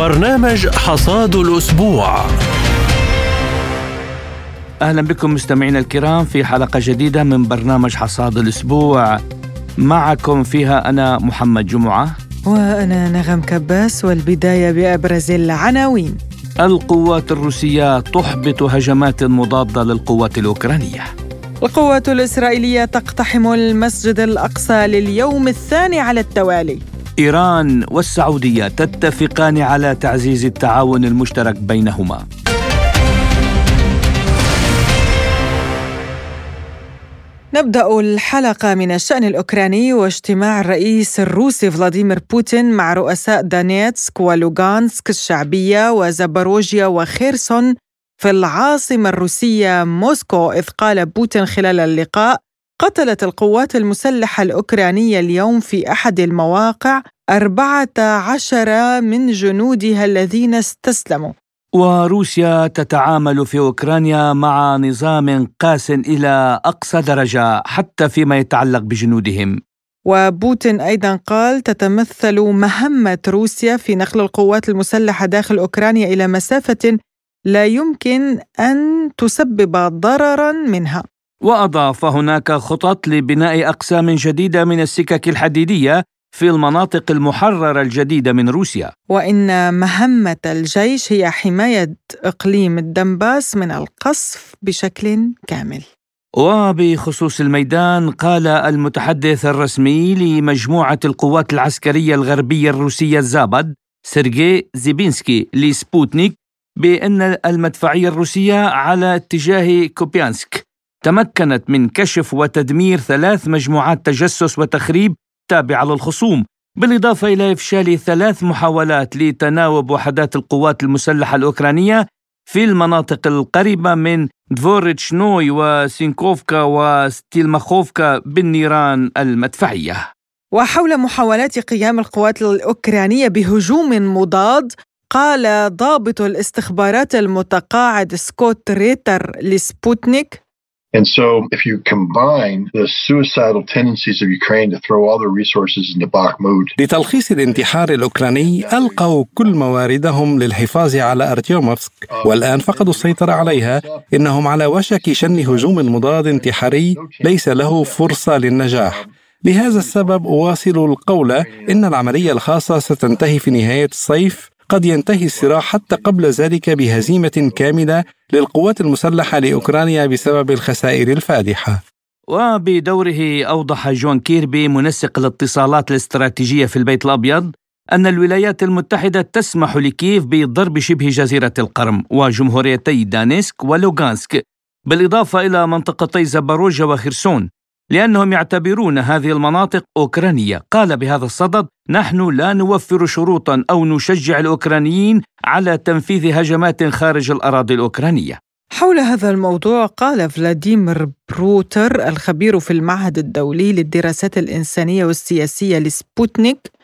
برنامج حصاد الأسبوع. أهلا بكم مستمعينا الكرام في حلقة جديدة من برنامج حصاد الأسبوع. معكم فيها أنا محمد جمعة. وأنا نغم كباس والبداية بأبرز العناوين. القوات الروسية تحبط هجمات مضادة للقوات الأوكرانية. القوات الإسرائيلية تقتحم المسجد الأقصى لليوم الثاني على التوالي. إيران والسعودية تتفقان على تعزيز التعاون المشترك بينهما. نبدأ الحلقة من الشأن الأوكراني واجتماع الرئيس الروسي فلاديمير بوتين مع رؤساء دانيتسك ولوغانسك الشعبية وزاباروجيا وخيرسون في العاصمة الروسية موسكو إذ قال بوتين خلال اللقاء قتلت القوات المسلحة الأوكرانية اليوم في أحد المواقع أربعة عشر من جنودها الذين استسلموا. وروسيا تتعامل في أوكرانيا مع نظام قاس إلى أقصى درجة حتى فيما يتعلق بجنودهم. وبوتين أيضا قال تتمثل مهمة روسيا في نقل القوات المسلحة داخل أوكرانيا إلى مسافة لا يمكن أن تسبب ضررا منها. وأضاف هناك خطط لبناء أقسام جديدة من السكك الحديدية في المناطق المحررة الجديدة من روسيا. وإن مهمة الجيش هي حماية إقليم الدنباس من القصف بشكل كامل. وبخصوص الميدان قال المتحدث الرسمي لمجموعة القوات العسكرية الغربية الروسية زابد سيرجي زيبينسكي لسبوتنيك بأن المدفعية الروسية على اتجاه كوبيانسك. تمكنت من كشف وتدمير ثلاث مجموعات تجسس وتخريب التابعة للخصوم بالإضافة إلى إفشال ثلاث محاولات لتناوب وحدات القوات المسلحة الأوكرانية في المناطق القريبة من دفورتشنوي وسينكوفكا وستيلماخوفكا بالنيران المدفعية. وحول محاولات قيام القوات الأوكرانية بهجوم مضاد قال ضابط الاستخبارات المتقاعد سكوت ريتر لسبوتنيك And so, if you combine the suicidal tendencies of Ukraine to throw all their resources into Bakhmut. لتلخيص الانتحار الأوكراني ألقوا كل مواردهم للحفاظ على أرتيوموفسك. والآن فقدوا السيطرة عليها. إنهم على وشك شن هجوم مضاد انتحاري ليس له فرصة للنجاح. لهذا السبب أواصل القول إن العملية الخاصة ستنتهي في نهاية الصيف. قد ينتهي الصراع حتى قبل ذلك بهزيمة كاملة للقوات المسلحة لأوكرانيا بسبب الخسائر الفادحة. وبدوره أوضح جون كيربي منسق الاتصالات الاستراتيجية في البيت الأبيض أن الولايات المتحدة تسمح لكييف بضرب شبه جزيرة القرم وجمهوريتي دانيسك ولوغانسك بالإضافة إلى منطقتي زاباروجا وخرسون. لأنهم يعتبرون هذه المناطق أوكرانية. قال بهذا الصدد نحن لا نوفر شروطا أو نشجع الأوكرانيين على تنفيذ هجمات خارج الأراضي الأوكرانية. حول هذا الموضوع قال فلاديمير بروتر الخبير في المعهد الدولي للدراسات الإنسانية والسياسية لسبوتنيك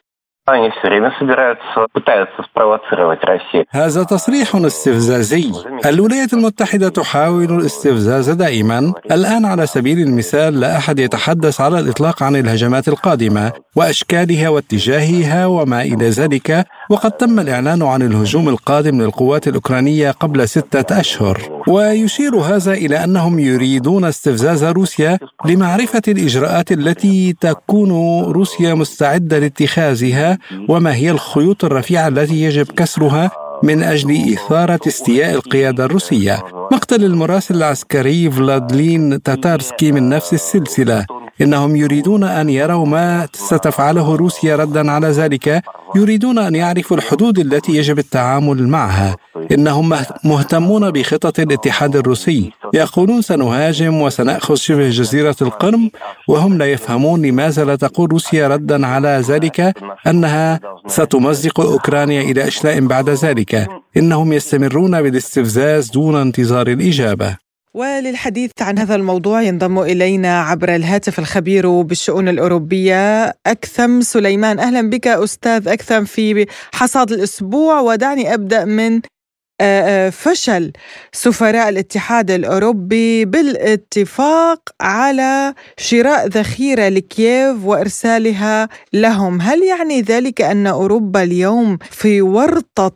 Они все время собираются, пытаются спровоцировать Россию. هذا تصريح استفزازي. الولايات المتحدة تحاول الاستفزاز دائما. الآن على سبيل المثال لا أحد يتحدث على الإطلاق عن الهجمات القادمة وأشكالها واتجاهها وما إلى ذلك وقد تم الإعلان عن الهجوم القادم للقوات الأوكرانية قبل ستة أشهر. ويشير هذا إلى أنهم يريدون استفزاز روسيا لمعرفة الإجراءات التي تكون روسيا مستعدة لاتخاذها وما هي الخيوط الرفيعة التي يجب كسرها من أجل إثارة استياء القيادة الروسية. مقتل المراسل العسكري فلادلين تاتارسكي من نفس السلسلة. إنهم يريدون أن يروا ما ستفعله روسيا ردا على ذلك يريدون أن يعرفوا الحدود التي يجب التعامل معها. إنهم مهتمون بخطط الاتحاد الروسي. يقولون سنهاجم وسنأخذ شبه جزيرة القرم وهم لا يفهمون لماذا لا تقول روسيا ردا على ذلك أنها ستمزق أوكرانيا إلى إشلاء بعد ذلك. إنهم يستمرون بالاستفزاز دون انتظار الإجابة. وللحديث عن هذا الموضوع ينضم إلينا عبر الهاتف الخبير بالشؤون الأوروبية أكثم سليمان. أهلا بك أستاذ أكثم في حصاد الأسبوع ودعني أبدأ من فشل سفراء الاتحاد الأوروبي بالاتفاق على شراء ذخيرة لكييف وإرسالها لهم، هل يعني ذلك أن أوروبا اليوم في ورطة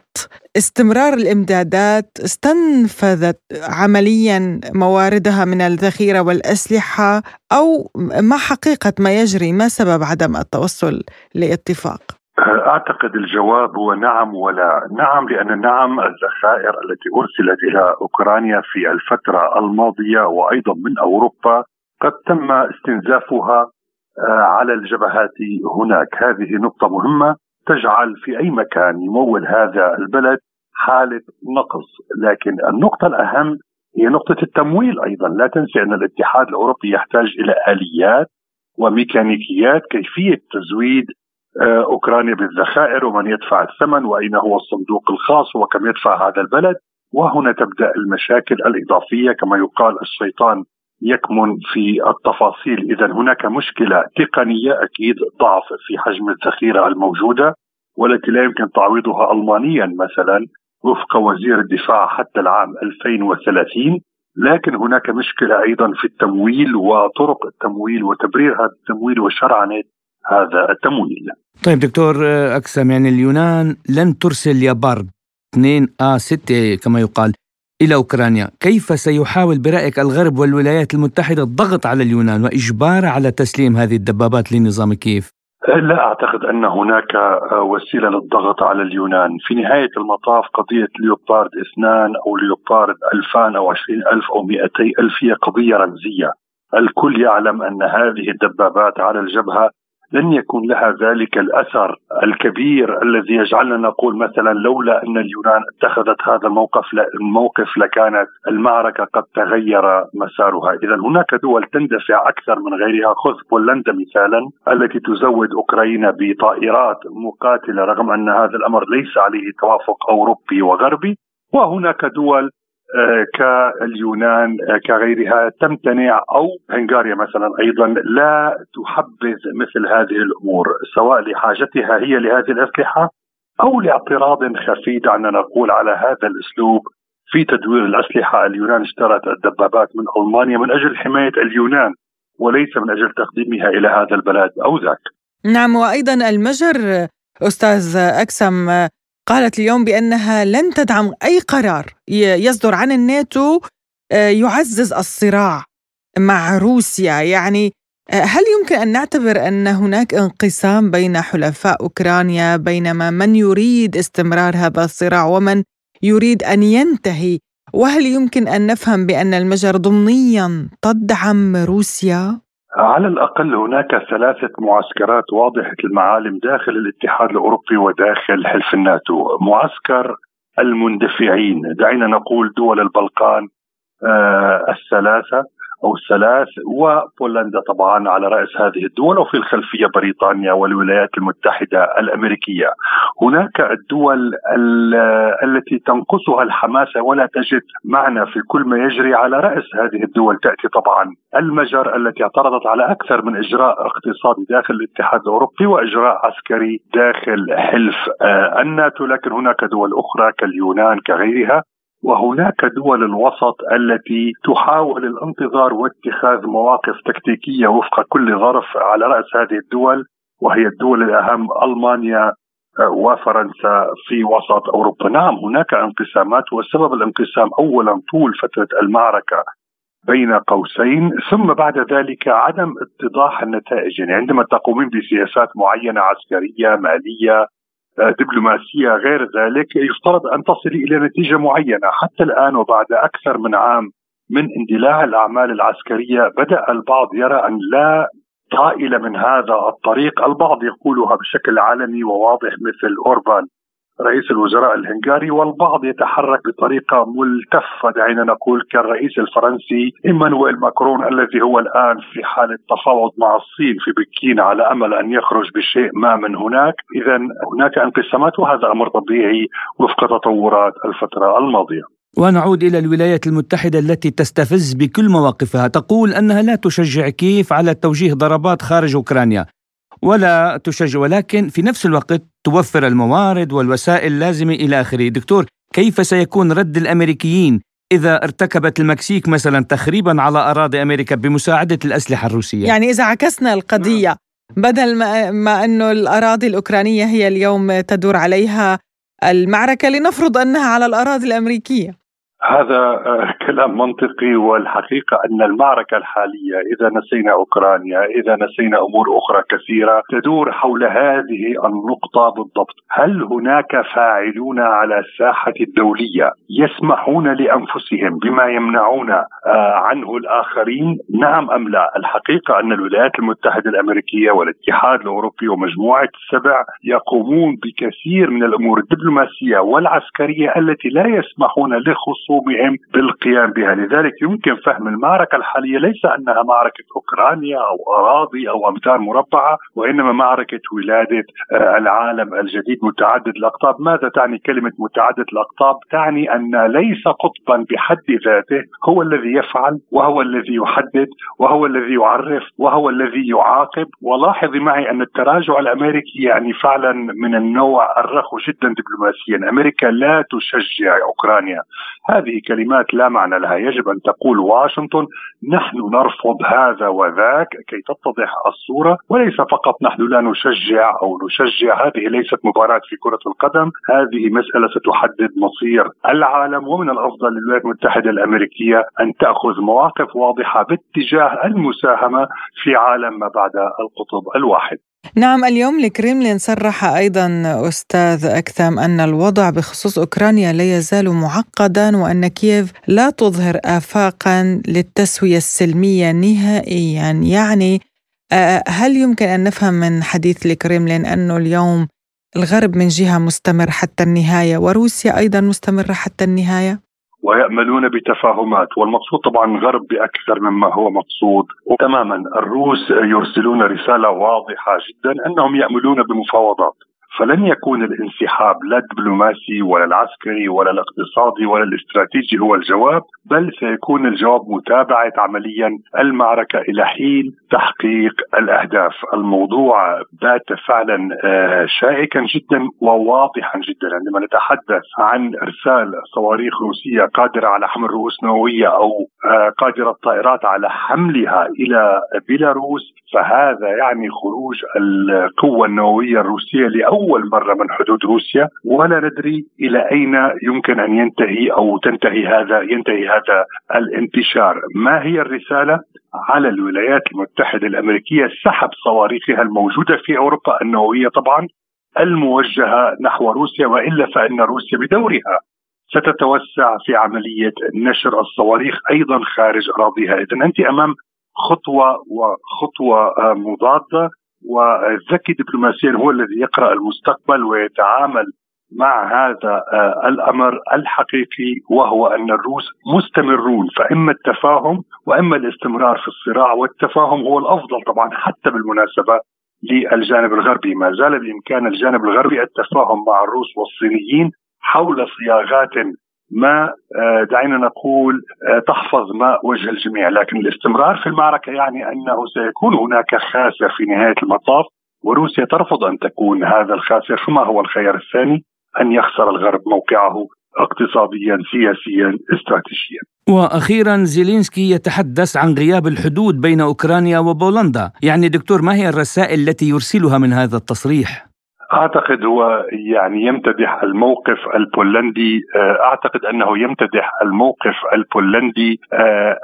استمرار الإمدادات استنفذت عمليا مواردها من الذخيرة والأسلحة أو ما حقيقة ما يجري؟ ما سبب عدم التوصل لاتفاق؟ أعتقد الجواب هو نعم ولا، نعم لأن نعم الذخائر التي أرسلت إلى أوكرانيا في الفترة الماضية وأيضا من أوروبا قد تم استنزافها آه، على الجبهات هناك، هذه نقطة مهمة تجعل في أي مكان يمول هذا البلد حالة نقص، لكن النقطة الأهم هي نقطة التمويل أيضا، لا تنسي أن الاتحاد الأوروبي يحتاج إلى آليات وميكانيكيات كيفية تزويد أوكرانيا بالذخائر ومن يدفع الثمن وأين هو الصندوق الخاص وكم يدفع هذا البلد. وهنا تبدأ المشاكل الإضافية كما يقال الشيطان يكمن في التفاصيل. إذا هناك مشكلة تقنية أكيد ضعف في حجم الذخيرة الموجودة والتي لا يمكن تعويضها المانيا مثلا. وفق وزير الدفاع حتى العام 2030 لكن هناك مشكلة أيضا في التمويل وطرق التمويل وتبرير هذا التمويل وشرعنه هذا التمويل. طيب دكتور أكسم يعني اليونان لن ترسل يابارد 2 آ 6 كما يقال إلى أوكرانيا. كيف سيحاول برأيك الغرب والولايات المتحدة الضغط على اليونان وإجبار على تسليم هذه الدبابات لنظام كيف؟ لا أعتقد أن هناك وسيلة للضغط على اليونان. في نهاية المطاف قضية ليوبارد اثنان أو ليوبارد ألفان أو عشرين ألف أو مئتي ألف هي قضية رمزية. الكل يعلم أن هذه الدبابات على الجبهة لن يكون لها ذلك الأثر الكبير الذي يجعلنا نقول مثلا لولا أن اليونان اتخذت هذا الموقف الموقف لكانت المعركة قد تغير مسارها، إذا هناك دول تندفع أكثر من غيرها، خذ بولندا مثالا التي تزود أوكرانيا بطائرات مقاتلة رغم أن هذا الأمر ليس عليه توافق أوروبي وغربي، وهناك دول كاليونان آه، كغيرها تمتنع أو هنغاريا مثلا أيضا لا تحبذ مثل هذه الأمور سواء لحاجتها هي لهذه الأسلحة أو لاعتراض خفي دعنا نقول على هذا الأسلوب في تدوير الأسلحة اليونان اشترت الدبابات من ألمانيا من أجل حماية اليونان وليس من أجل تقديمها إلى هذا البلد أو ذاك. نعم وأيضا المجر أستاذ أكسم قالت اليوم بأنها لن تدعم أي قرار يصدر عن الناتو آه، يعزز الصراع مع روسيا. يعني آه، هل يمكن أن نعتبر أن هناك انقسام بين حلفاء أوكرانيا بينما من يريد استمرار هذا الصراع ومن يريد أن ينتهي؟ وهل يمكن أن نفهم بأن المجر ضمنيا تدعم روسيا؟ على الأقل هناك ثلاثة معسكرات واضحة المعالم داخل الاتحاد الأوروبي وداخل حلف الناتو، معسكر المندفعين، دعينا نقول دول البلقان آه الثلاثة. أو الثلاث وبولندا طبعا على رأس هذه الدول وفي الخلفية بريطانيا والولايات المتحدة الأمريكية. هناك الدول التي تنقصها الحماسه ولا تجد معنى في كل ما يجري على رأس هذه الدول تأتي طبعا المجر التي اعترضت على أكثر من إجراء اقتصادي داخل الاتحاد الأوروبي وإجراء عسكري داخل حلف الناتو لكن هناك دول أخرى كاليونان كغيرها وهناك دول الوسط التي تحاول الانتظار واتخاذ مواقف تكتيكية وفق كل ظرف على رأس هذه الدول وهي الدول الأهم ألمانيا آه، وفرنسا في وسط أوروبا، نعم هناك انقسامات وسبب الانقسام اولا طول فترة المعركة بين قوسين ثم بعد ذلك عدم اتضاح النتائج. يعني عندما تقومين بسياسات معينة عسكرية مالية دبلوماسية غير ذلك يفترض أن تصلي إلى نتيجة معينة. حتى الآن وبعد أكثر من عام من اندلاع الأعمال العسكرية بدأ البعض يرى أن لا طائل من هذا الطريق. البعض يقولها بشكل علني وواضح مثل أوربان. رئيس الوزراء الهنغاري والبعض يتحرك بطريقة ملتفة دعينا نقول كالرئيس الفرنسي إيمانويل ماكرون الذي هو الآن في حالة تفاوض مع الصين في بكين على أمل أن يخرج بشيء ما من هناك، اذا هناك انقسامات وهذا أمر طبيعي وفق تطورات الفترة الماضية. ونعود إلى الولايات المتحدة التي تستفز بكل مواقفها، تقول أنها لا تشجع كيف على توجيه ضربات خارج أوكرانيا. ولا تشجع ولكن في نفس الوقت توفر الموارد والوسائل اللازمة إلى آخره. دكتور كيف سيكون رد الأمريكيين إذا ارتكبت المكسيك مثلا تخريبا على أراضي أمريكا بمساعدة الأسلحة الروسية؟ يعني إذا عكسنا القضية بدل ما, ما أنه الأراضي الأوكرانية هي اليوم تدور عليها المعركة لنفرض أنها على الأراضي الأمريكية. هذا آه، كلام منطقي والحقيقة أن المعركة الحالية إذا نسينا أوكرانيا، إذا نسينا أمور أخرى كثيرة تدور حول هذه النقطة بالضبط، هل هناك فاعلون على الساحة الدولية يسمحون لأنفسهم بما يمنعون آه، عنه الآخرين؟ نعم أم لا؟ الحقيقة أن الولايات المتحدة الأمريكية والاتحاد الأوروبي ومجموعة السبع يقومون بكثير من الأمور الدبلوماسية والعسكرية التي لا يسمحون لخصوص خصومهم بالقيام بها. لذلك يمكن فهم المعركة الحالية ليس أنها معركة أوكرانيا أو أراضي أو أمتار مربعة وإنما معركة ولادة آه، العالم الجديد متعدد الأقطاب. ماذا تعني كلمة متعدد الأقطاب؟ تعني أن ليس قطبا بحد ذاته هو الذي يفعل وهو الذي يحدد وهو الذي يعرف وهو الذي يعاقب. ولاحظي معي أن التراجع الأمريكي يعني فعلا من النوع الرخو جدا دبلوماسيا. أمريكا لا تشجع أوكرانيا. هذه كلمات لا معنى لها. يجب أن تقول واشنطن نحن نرفض هذا وذاك كي تتضح الصورة وليس فقط نحن لا نشجع أو نشجع هذه ليست مباراة في كرة القدم. هذه مسألة ستحدد مصير العالم ومن الأفضل للولايات المتحدة الأمريكية أن تأخذ مواقف واضحة باتجاه المساهمة في عالم ما بعد القطب الواحد. نعم اليوم الكريملين صرح أيضا أستاذ أكثم أن الوضع بخصوص أوكرانيا لا يزال معقدا وأن كييف لا تظهر افاقا للتسوية السلمية نهائيا يعني آه، هل يمكن أن نفهم من حديث الكريملين انه اليوم الغرب من جهة مستمر حتى النهاية وروسيا أيضا مستمرة حتى النهاية؟ ويأملون بتفاهمات والمقصود طبعا الغرب بأكثر مما هو مقصود. تماما الروس يرسلون رسالة واضحة جدا أنهم يأملون بمفاوضات. فلن يكون الانسحاب لا الدبلوماسي ولا العسكري ولا الاقتصادي ولا الاستراتيجي هو الجواب بل سيكون الجواب متابعة عمليا المعركة إلى حين تحقيق الأهداف. الموضوع بات فعلا آه، شائكا جدا وواضحا جدا. عندما نتحدث عن إرسال صواريخ روسية قادرة على حمل رؤوس نووية أو آه، قادرة الطائرات على حملها إلى بيلاروس فهذا يعني خروج القوة النووية الروسية لاول أول مرة من حدود روسيا ولا ندري إلى أين يمكن أن ينتهي أو تنتهي هذا ينتهي هذا الانتشار. ما هي الرسالة؟ على الولايات المتحدة الأمريكية سحب صواريخها الموجودة في أوروبا النووية طبعا الموجهة نحو روسيا وإلا فإن روسيا بدورها ستتوسع في عملية نشر الصواريخ أيضا خارج أراضيها. إذا أنت أمام خطوة وخطوة مضادة. والذكي دبلوماسيا هو الذي يقرأ المستقبل ويتعامل مع هذا آه، الأمر الحقيقي وهو أن الروس مستمرون فإما التفاهم وإما الاستمرار في الصراع والتفاهم هو الأفضل طبعا حتى بالمناسبة للجانب الغربي. ما زال بإمكان الجانب الغربي التفاهم مع الروس والصينيين حول صياغات ما آه، دعينا نقول آه، تحفظ ماء وجه الجميع. لكن الاستمرار في المعركة يعني أنه سيكون هناك خاسر في نهاية المطاف وروسيا ترفض أن تكون هذا الخاسر. فما هو الخيار الثاني؟ أن يخسر الغرب موقعه اقتصاديا سياسيا استراتيجيا. وأخيرا زيلينسكي يتحدث عن غياب الحدود بين أوكرانيا وبولندا. يعني دكتور ما هي الرسائل التي يرسلها من هذا التصريح؟ أعتقد هو يعني يمتدح الموقف البولندي آه، أعتقد أنه يمتدح الموقف البولندي آه،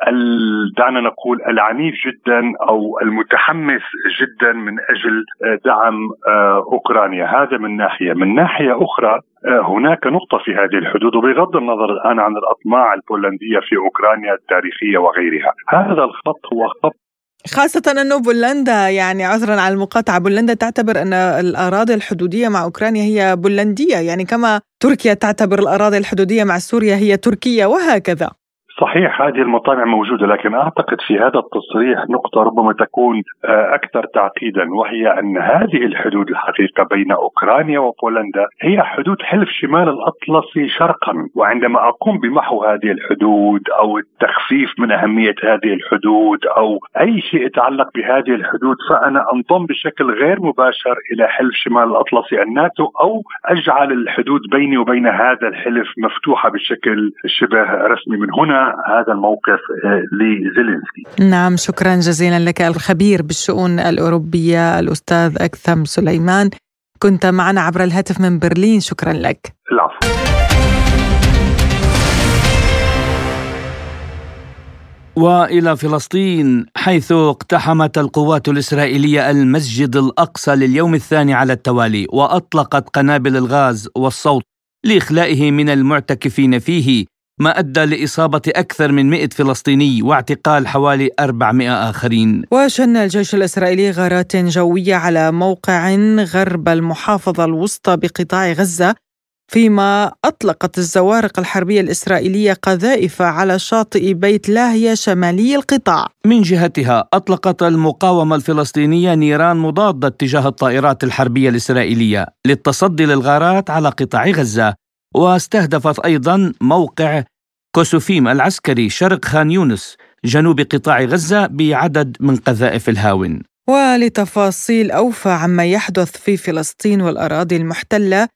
دعنا نقول العنيف جدا أو المتحمس جدا من أجل آه، دعم أوكرانيا. هذا من ناحية. من ناحية أخرى هناك نقطة في هذه الحدود وبغض النظر الآن عن الأطماع البولندية في أوكرانيا التاريخية وغيرها. هذا الخط هو خط خاصة أنه بولندا يعني عذرا على المقاطعة بولندا تعتبر أن الأراضي الحدودية مع أوكرانيا هي بولندية يعني كما تركيا تعتبر الأراضي الحدودية مع سوريا هي تركية وهكذا. صحيح هذه المطامع موجودة لكن أعتقد في هذا التصريح نقطة ربما تكون آه، أكثر تعقيدا وهي أن هذه الحدود الحقيقة بين أوكرانيا وبولندا هي حدود حلف شمال الأطلسي شرقا. وعندما أقوم بمحو هذه الحدود أو التخفيف من أهمية هذه الحدود أو أي شيء يتعلق بهذه الحدود فأنا أنضم بشكل غير مباشر إلى حلف شمال الأطلسي الناتو أو أجعل الحدود بيني وبين هذا الحلف مفتوحة بشكل شبه رسمي من هنا. هذا الموقف آه، لزيلينسكي. نعم شكرا جزيلا لك الخبير بالشؤون الأوروبية الأستاذ أكثم سليمان. كنت معنا عبر الهاتف من برلين شكرا لك. العفو. وإلى فلسطين حيث اقتحمت القوات الإسرائيلية المسجد الأقصى لليوم الثاني على التوالي وأطلقت قنابل الغاز والصوت لإخلائه من المعتكفين فيه. ما أدى لإصابة أكثر من 100 فلسطيني واعتقال حوالي 400 آخرين. وشن الجيش الإسرائيلي غارات جوية على موقع غرب المحافظة الوسطى بقطاع غزة فيما أطلقت الزوارق الحربية الإسرائيلية قذائف على شاطئ بيت لاهيا شمالي القطاع. من جهتها أطلقت المقاومة الفلسطينية نيران مضادة تجاه الطائرات الحربية الإسرائيلية للتصدي للغارات على قطاع غزة. واستهدفت أيضا موقع كوسوفيم العسكري شرق خان يونس جنوب قطاع غزة بعدد من قذائف الهاون. ولتفاصيل أوفى عما يحدث في فلسطين والأراضي المحتلة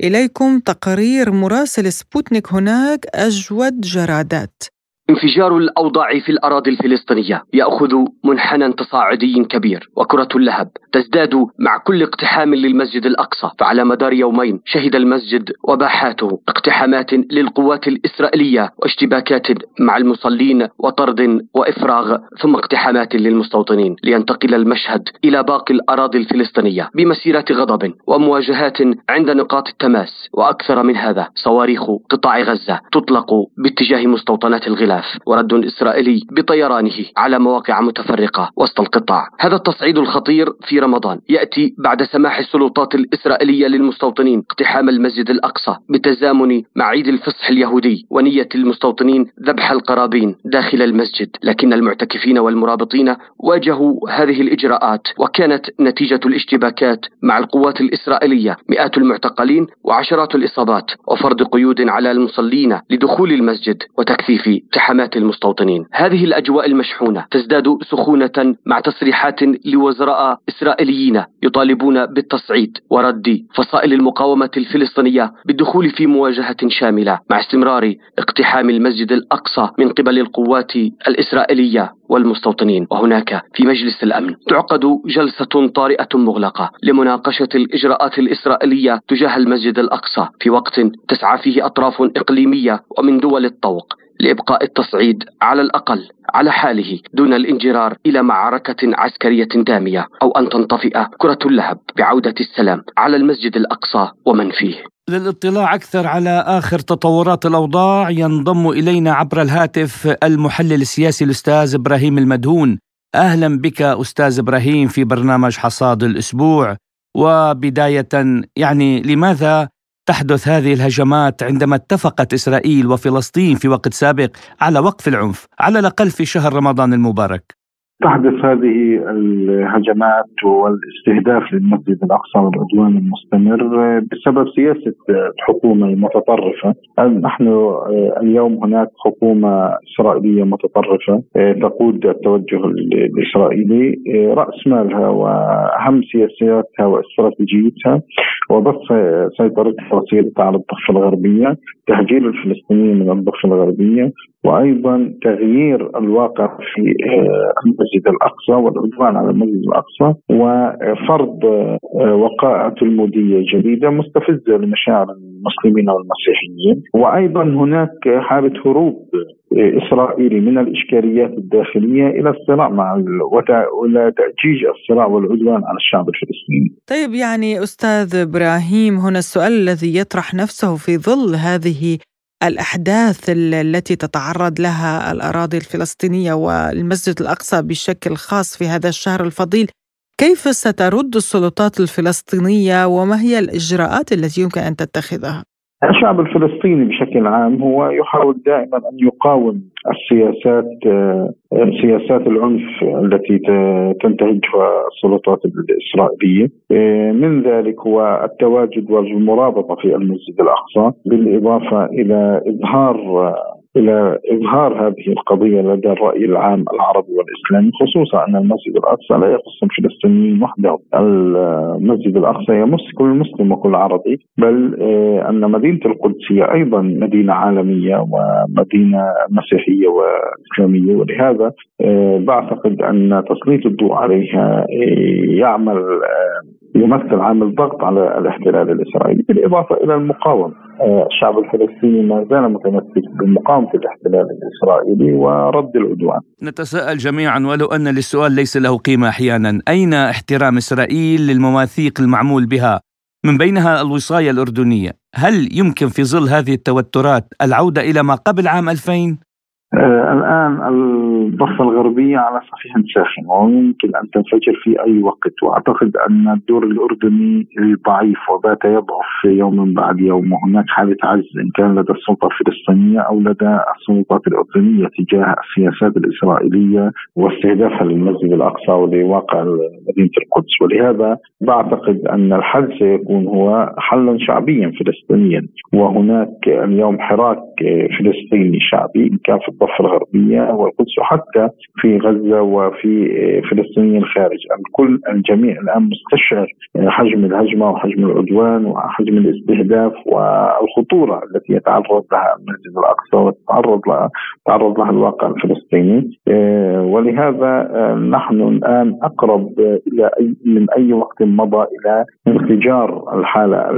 إليكم تقرير مراسل سبوتنيك هناك أجود جرادات. انفجار الأوضاع في الأراضي الفلسطينية يأخذ منحنى تصاعدي كبير وكرة اللهب تزداد مع كل اقتحام للمسجد الأقصى فعلى مدار يومين شهد المسجد وباحاته اقتحامات للقوات الإسرائيلية واشتباكات مع المصلين وطرد وإفراغ ثم اقتحامات للمستوطنين لينتقل المشهد إلى باقي الأراضي الفلسطينية بمسيرة غضب ومواجهات عند نقاط التماس وأكثر من هذا صواريخ قطاع غزة تطلق باتجاه مستوطنات الغلاف. الاختلاف ورد إسرائيلي بطيرانه على مواقع متفرقة وسط القطاع. هذا التصعيد الخطير في رمضان يأتي بعد سماح السلطات الإسرائيلية للمستوطنين اقتحام المسجد الأقصى بالتزامن مع عيد الفصح اليهودي ونية المستوطنين ذبح القرابين داخل المسجد. لكن المعتكفين والمرابطين واجهوا هذه الإجراءات وكانت نتيجة الاشتباكات مع القوات الإسرائيلية. مئات المعتقلين وعشرات الإصابات وفرض قيود على المصلين لدخول المسجد وتكثيف اقتحامات المستوطنين. هذه الأجواء المشحونة تزداد سخونة مع تصريحات لوزراء إسرائيليين يطالبون بالتصعيد ورد فصائل المقاومة الفلسطينية بالدخول في مواجهة شاملة مع استمرار اقتحام المسجد الأقصى من قبل القوات الإسرائيلية والمستوطنين. وهناك في مجلس الأمن تعقد جلسة طارئة مغلقة لمناقشة الإجراءات الإسرائيلية تجاه المسجد الأقصى. في وقت تسعى فيه أطراف إقليمية ومن دول الطوق. لإبقاء التصعيد على الأقل على حاله دون الانجرار إلى معركة عسكرية دامية أو أن تنطفئ كرة اللهب بعودة السلام على المسجد الأقصى ومن فيه. للاطلاع أكثر على آخر تطورات الأوضاع ينضم إلينا عبر الهاتف المحلل السياسي الأستاذ إبراهيم المدهون. أهلا بك أستاذ إبراهيم في برنامج حصاد الأسبوع. وبداية يعني لماذا تحدث هذه الهجمات عندما اتفقت إسرائيل وفلسطين في وقت سابق على وقف العنف على الأقل في شهر رمضان المبارك. تحدث هذه الهجمات والاستهداف للمسجد الأقصى والعدوان المستمر بسبب سياسة الحكومة المتطرفه، نحن اليوم هناك حكومة إسرائيلية متطرفة تقود التوجه الإسرائيلي رأس مالها وأهم سياساتها واستراتيجيتها وبث سيطرتها وسيرتها على الضفة الغربية، تهجير الفلسطينيين من الضفة الغربية وأيضا تغيير الواقع في المسجد الأقصى والعدوان على المسجد الأقصى وفرض آه، وقائع تلموديه جديدة مستفزة لمشاعر المسلمين والمسيحيين وأيضا هناك حالة هروب إسرائيلي من الإشكاليات الداخلية إلى الصراع مع ولا تأجيج الصراع والعدوان على الشعب الفلسطيني. طيب يعني أستاذ إبراهيم هنا السؤال الذي يطرح نفسه في ظل هذه الأحداث التي تتعرض لها الأراضي الفلسطينية والمسجد الأقصى بشكل خاص في هذا الشهر الفضيل كيف سترد السلطات الفلسطينية وما هي الإجراءات التي يمكن أن تتخذها؟ الشعب الفلسطيني بشكل عام هو يحاول دائما أن يقاوم السياسات سياسات العنف التي تنتهجها السلطات الإسرائيلية. من ذلك هو التواجد والمرابطة في المسجد الأقصى بالإضافة إلى إظهار إلى إظهار هذه القضية لدى الرأي العام العربي والإسلامي خصوصا أن المسجد الأقصى لا يخص الفلسطينيين وحدهم، المسجد الأقصى يمس كل مسلم وكل عربي بل آه، أن مدينة القدس هي أيضا مدينة عالمية ومدينة مسيحية وإسلامية. ولهذا آه، بعتقد أن تسليط الضوء عليها آه، يعمل يمثل عامل ضغط على الاحتلال الإسرائيلي بالإضافة إلى المقاومة. الشعب الفلسطيني ما زال متمسك بمقاومه الاحتلال الإسرائيلي ورد العدوان. نتساءل جميعا ولو أن للسؤال ليس له قيمة أحيانا، أين احترام إسرائيل للمواثيق المعمول بها من بينها الوصايه الأردنية؟ هل يمكن في ظل هذه التوترات العودة إلى ما قبل عام 2000؟ آه الآن الضفه الغربيه على صفيح ساخن ويمكن أن تنفجر في أي وقت وأعتقد أن الدور الأردني ضعيف وبات يضعف يوما بعد يوم وهناك حاله عجز إن كان لدى السلطة الفلسطينية أو لدى السلطات الأردنية تجاه السياسات الإسرائيلية واستهدافها للمسجد الأقصى ولواقع مدينة القدس. ولهذا بعتقد أن الحل سيكون هو حلا شعبيا فلسطينيا وهناك اليوم حراك فلسطيني شعبي ان كان في الضفة الغربية والقدس وحتى في غزة وفي فلسطين الخارج. الكل الجميع الآن مستشعر حجم الهجمة وحجم العدوان وحجم الاستهداف والخطورة التي يتعرض لها المسجد الأقصى وتتعرض لها تعرض لها الواقع الفلسطيني. ولهذا نحن الآن أقرب إلى أي من أي وقت مضى إلى انفجار الحالة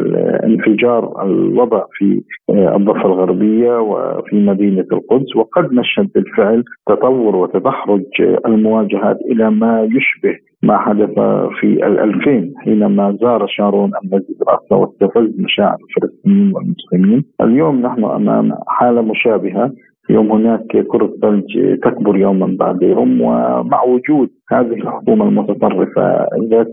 انفجار الوضع في الضفة الغربية وفي مدينة القدس. وقد نشهد بالفعل تطور وتدحرج المواجهات إلى ما يشبه ما حدث في الألفين حينما زار شارون المسجد الأقصى واستفز مشاعر الفلسطينيين والمسلمين. اليوم نحن أمام حالة مشابهة. يوم هناك كرة ثلج تكبر يوما بعد يوم ومع وجود هذه الحكومة المتطرفة ذات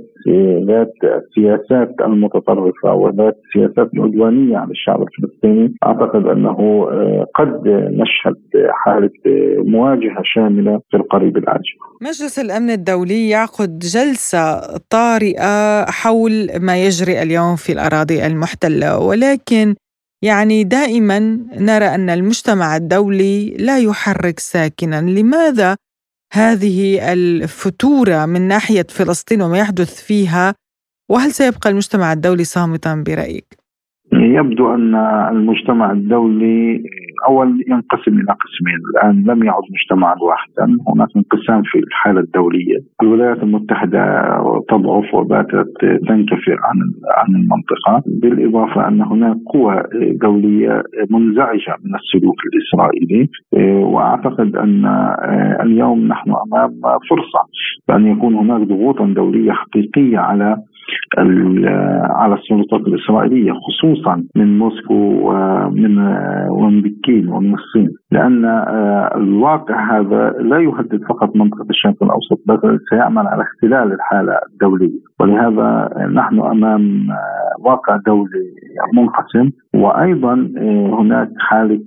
ذات السياسات المتطرفة وذات السياسات العدوانية على الشعب الفلسطيني أعتقد أنه آه، قد نشهد حالة مواجهة شاملة في القريب العاجل. مجلس الأمن الدولي يعقد جلسة طارئة حول ما يجري اليوم في الأراضي المحتلة ولكن يعني دائما نرى أن المجتمع الدولي لا يحرك ساكنا. لماذا هذه الفتورة من ناحية فلسطين وما يحدث فيها؟ وهل سيبقى المجتمع الدولي صامتا برأيك؟ يبدو أن المجتمع الدولي اول ينقسم إلى قسمين، الآن لم يعد مجتمعا واحدا، هناك انقسام في الحالة الدولية، الولايات المتحدة تضعف وباتت تنكفر عن عن المنطقة، بالإضافة أن هناك قوى دولية منزعجة من السلوك الإسرائيلي، وأعتقد أن اليوم نحن أمام فرصة بان يكون هناك ضغوطا دولية حقيقية على على السلطات الإسرائيلية خصوصا من موسكو ومن ومن بكين ومن الصين. لأن آه، الواقع هذا لا يهدد فقط منطقة الشرق الأوسط بل سيعمل على اختلال الحالة الدولية. ولهذا نحن أمام آه، واقع دولي منقسم. وأيضا آه، هناك حالة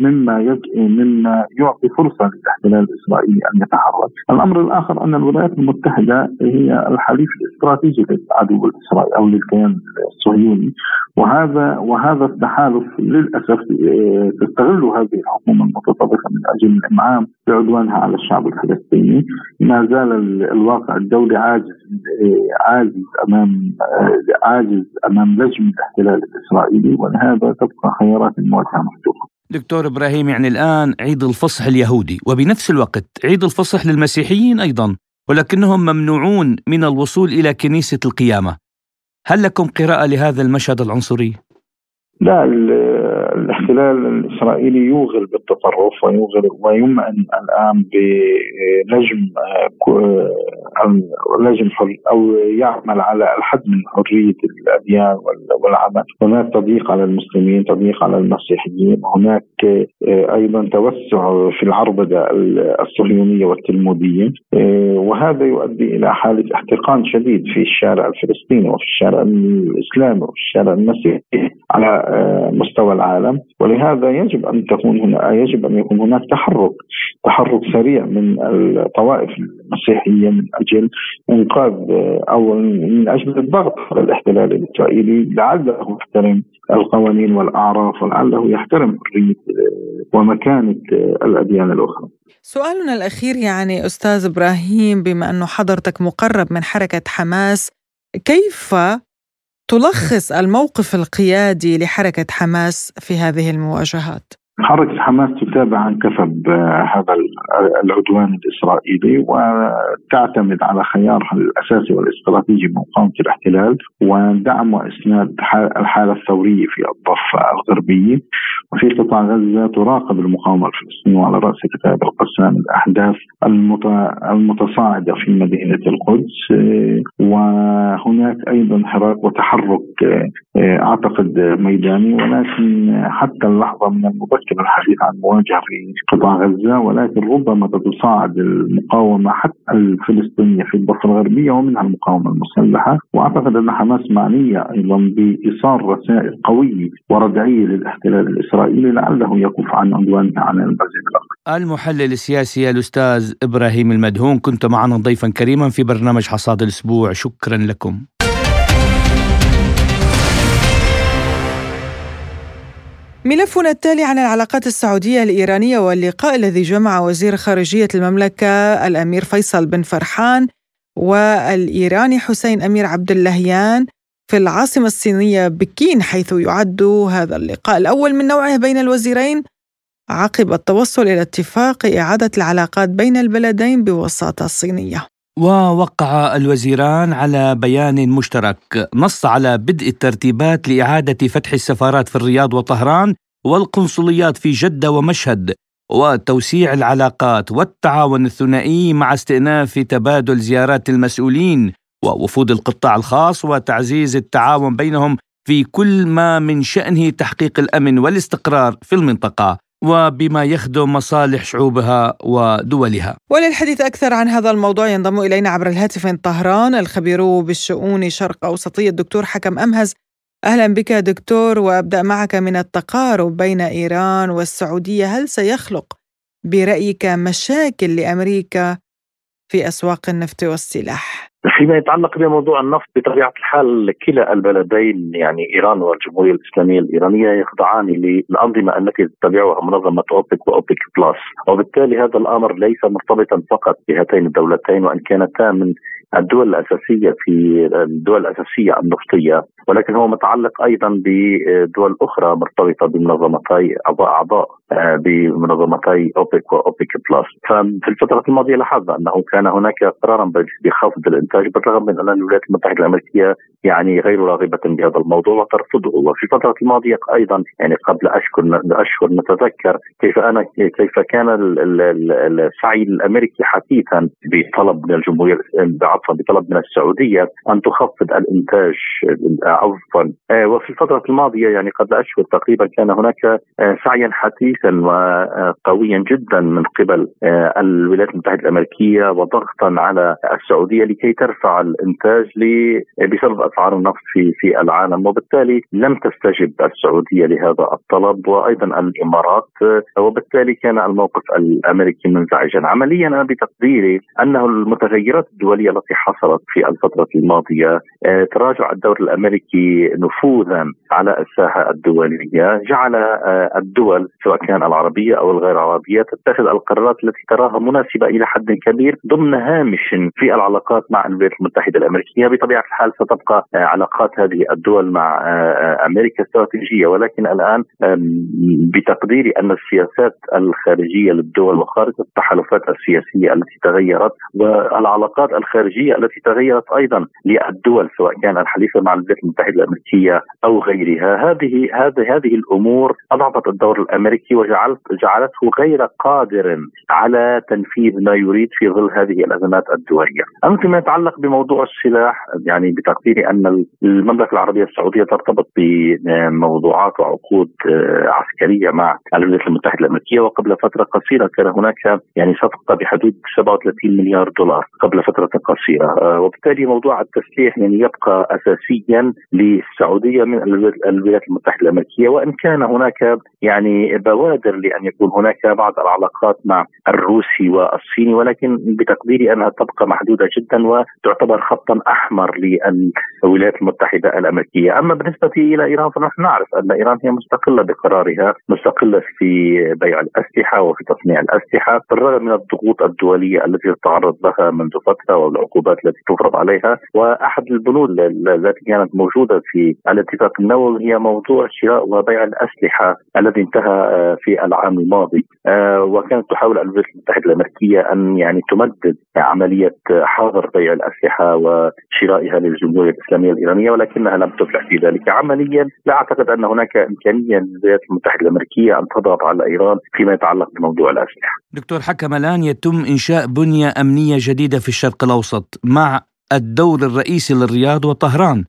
مما مما يعطي فرصة للاحتلال الإسرائيلي أن يتحرك. الأمر الآخر أن الولايات المتحدة هي الحليف الاستراتيجي للعدو الاسرائيلي أو للكيان الصهيوني. وهذا وهذا التحالف للأسف تستغل هذه الحكومة المتطرفه من أجل الامعان بعدوانها على الشعب الفلسطيني. ما زال الواقع الدولي عاجز عاجز أمام عاجز أمام لجم الاحتلال الإسرائيلي ولهذا تبقى خيارات المواجهه مفتوحه. دكتور إبراهيم يعني الآن عيد الفصح اليهودي وبنفس الوقت عيد الفصح للمسيحيين أيضا. ولكنهم ممنوعون من الوصول إلى كنيسة القيامة. هل لكم قراءة لهذا المشهد العنصري؟ لا الاحتلال الإسرائيلي يوغل بالتطرف ويوغل ويمعن الآن بلجم لجم أو يعمل على الحد من حرية الأديان والعمل، هناك تضييق على المسلمين، تضييق على المسيحيين، هناك أيضا توسع في العربدة الصهيونية والتلمودية. وهذا يؤدي إلى حالة احتقان شديد في الشارع الفلسطيني وفي الشارع الإسلامي وفي الشارع المسيحي على آه، مستوى العالم ولهذا يجب أن تكون هنا يجب أن يكون هناك تحرك تحرك سريع من الطوائف المسيحية من أجل إنقاذ أو من أجل الضغط على الاحتلال الإسرائيلي لعله يحترم القوانين والأعراف ولعله يحترم حرية ومكانة الأديان الأخرى. سؤالنا الأخير يعني أستاذ إبراهيم بما أنه حضرتك مقرب من حركة حماس كيف تلخص الموقف القيادي لحركة حماس في هذه المواجهات؟ حركة حماس تتابع عن كثب آه، هذا العدوان الإسرائيلي وتعتمد على خيارها الأساسي والاستراتيجي مقاومة الاحتلال ودعم وإسناد الحالة الثورية في الضفة الغربية. وفي قطاع غزة تراقب المقاومة الفلسطينية وعلى رأس كتاب القسام الأحداث المتصاعدة في مدينة القدس آه، وهناك أيضا حراك وتحرك آه، أعتقد ميداني ولكن حتى اللحظة من المبكر يمكن الحديث عن مواجهة في قطاع غزة ولكن ربما تتصاعد المقاومة حتى الفلسطينية في الضفة الغربية ومنها المقاومة المسلحة وأعتقد أن حماس معنية أيضا بإيصال رسائل قوية وردعية للاحتلال الإسرائيلي لعله يكف عن عدوانه على المسجد الاقصى. المحلل السياسي الأستاذ إبراهيم المدهون كنت معنا ضيفا كريما في برنامج حصاد الأسبوع شكرا لكم. ملفنا التالي عن العلاقات السعودية الإيرانية واللقاء الذي جمع وزير خارجية المملكة الأمير فيصل بن فرحان والإيراني حسين أمير عبد اللهيان في العاصمة الصينية بكين حيث يعد هذا اللقاء الأول من نوعه بين الوزيرين عقب التوصل إلى اتفاق إعادة العلاقات بين البلدين بوساطة صينية. ووقع الوزيران على بيان مشترك. نص على بدء الترتيبات لإعادة فتح السفارات في الرياض وطهران والقنصليات في جدة ومشهد وتوسيع العلاقات والتعاون الثنائي مع استئناف تبادل زيارات المسؤولين ووفود القطاع الخاص وتعزيز التعاون بينهم في كل ما من شأنه تحقيق الأمن والاستقرار في المنطقة. وبما يخدم مصالح شعوبها ودولها. وللحديث أكثر عن هذا الموضوع ينضم إلينا عبر الهاتف من طهران الخبير بالشؤون الشرق اوسطيه الدكتور حكم أمهز. أهلا بك دكتور وأبدأ معك من التقارب بين إيران والسعودية، هل سيخلق برأيك مشاكل لأمريكا في أسواق النفط والسلاح؟ فيما يتعلق بموضوع النفط بطبيعة الحال كلا البلدين يعني إيران والجمهورية الإسلامية الإيرانية يخضعان للأنظمة التي تتبعها منظمة أوبك واوبك بلس وبالتالي هذا الأمر ليس مرتبطا فقط بهاتين الدولتين وإن كانتا من الدول الأساسية في الدول الأساسية النفطية. ولكن هو متعلق أيضا بدول أخرى مرتبطة بمنظمتي أعضاء بمنظمتي أوبك واوبك بلس. ففي الفترة الماضية لاحظنا أنه كان هناك قرارا بخفض الإنتاج بالرغم من أن الولايات المتحدة الأمريكية يعني غير راغبه بهذا الموضوع وترفضه. وفي الفترة الماضية أيضا يعني قبل أشهر أشهر نتذكر كيف أنا كيف كان السعي الأمريكي حثيثا بطلب من الجمهورية عفوا بطلب من السعودية أن تخفض الإنتاج عفوا. آه، وفي الفترة الماضية يعني قبل أشهر تقريبا كان هناك آه، سعيا حثيثا وقويا جدا من قبل آه، الولايات المتحدة الأمريكية وضغطا على السعودية لكي ترفع الإنتاج بسبب أسعار النفط في في العالم. وبالتالي لم تستجب السعودية لهذا الطلب وأيضا الإمارات. وبالتالي كان الموقف الأمريكي منزعجا. عمليا أنا بتقديري أنه المتغيرات الدولية التي حصلت في الفترة الماضية تراجع الدور الأمريكي نفوذا على الساحة الدولية جعل الدول سواء كان العربيه أو الغير عربيه تتخذ القرارات التي تراها مناسبة إلى حد كبير ضمن هامش في العلاقات مع الولايات المتحدة الأمريكية. بطبيعة الحال ستبقى علاقات هذه الدول مع أمريكا استراتيجية. ولكن الآن بتقديري أن السياسات الخارجية للدول وخارطه التحالفات السياسية التي تغيرت والعلاقات الخارجية التي تغيرت أيضا للدول سواء كان الحليفة مع الولايات المتحدة الأمريكية أو غيرها. هذه هذه هذه الأمور أضعفت الدور وجعلت جعلته غير قادر على تنفيذ ما يريد في ظل هذه الأزمات الدولية. اما فيما يتعلق بموضوع السلاح يعني بتقديري أن المملكة العربية السعودية ترتبط بموضوعات وعقود آه، عسكرية مع الولايات المتحدة الأمريكية وقبل فترة قصيرة كان هناك يعني صفقة بحدود 37 مليار دولار قبل فترة قصيرة آه، وبالتالي موضوع التسليح يعني يبقى اساسيا للسعودية من الولايات المتحدة الأمريكية وإن كان هناك يعني بوادر لأن يكون هناك بعض العلاقات مع الروسي والصيني ولكن بتقديري انها تبقى محدودة جدا وتعتبر خطا أحمر للولايات المتحدة الأمريكية، أما بالنسبة إلى إيران فنحن نعرف أن إيران هي مستقلة بقرارها، مستقلة في بيع الأسلحة وفي تصنيع الأسلحة بالرغم من الضغوط الدولية التي تتعرض لها منذ فترة والعقوبات التي تفرض عليها، وأحد البنود التي كانت موجودة في الاتفاق النووي هي موضوع شراء وبيع الأسلحة الذي انتهى آه، في العام الماضي آه، وكانت تحاول الولايات المتحدة الأمريكية أن يعني تمدد عملية حظر بيع الأسلحة وشرائها للجمهورية الإسلامية الإيرانية ولكنها لم تفلح في ذلك عمليا لا أعتقد أن هناك إمكانية للولايات المتحدة الأمريكية أن تضغط على إيران فيما يتعلق بموضوع الأسلحة. دكتور حكم الآن يتم إنشاء بنية أمنية جديدة في الشرق الأوسط مع الدور الرئيسي للرياض وطهران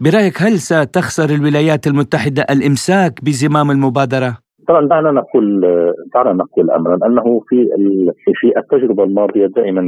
برأيك هل ستخسر الولايات المتحدة الإمساك بزمام المبادرة؟ طبعا دعنا نقول دعنا نقول امرا. أنه في في التجربة الماضية دائما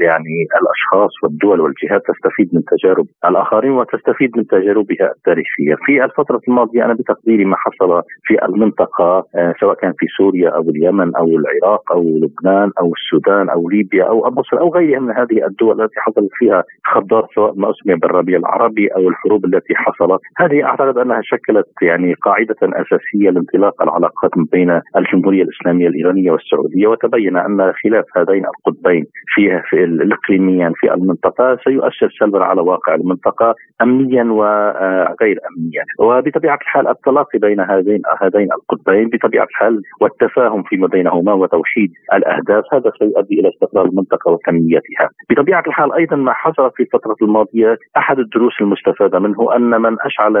يعني الأشخاص والدول والجهات تستفيد من تجارب الآخرين وتستفيد من تجاربها التاريخية، في الفترة الماضية أنا بتقديري ما حصل في المنطقة آه، سواء كان في سوريا أو اليمن أو العراق أو لبنان أو السودان أو ليبيا أو مصر أو غيرها من هذه الدول التي حصلت فيها خضار سواء ما أسمي بالربيع العربي أو الحروب التي حصلت، هذه أعتقد أنها شكلت يعني قاعدة أساسية لانطلاق العلاقات العلاقات بين الجمهورية الإسلامية الإيرانية والسعودية وتبين أن خلاف هذين القطبين في, في الاقليميا في المنطقة سيؤثر سلبا على واقع المنطقة امنيا وغير امنيا. وبطبيعة الحال التلاقي بين هذين هذين القطبين بطبيعة الحال والتفاهم فيما بينهما وتوحيد الأهداف هذا سيؤدي إلى استقرار المنطقة وتنميتها. بطبيعة الحال أيضا ما حصل في الفترة الماضية أحد الدروس المستفادة منه أن من أشعل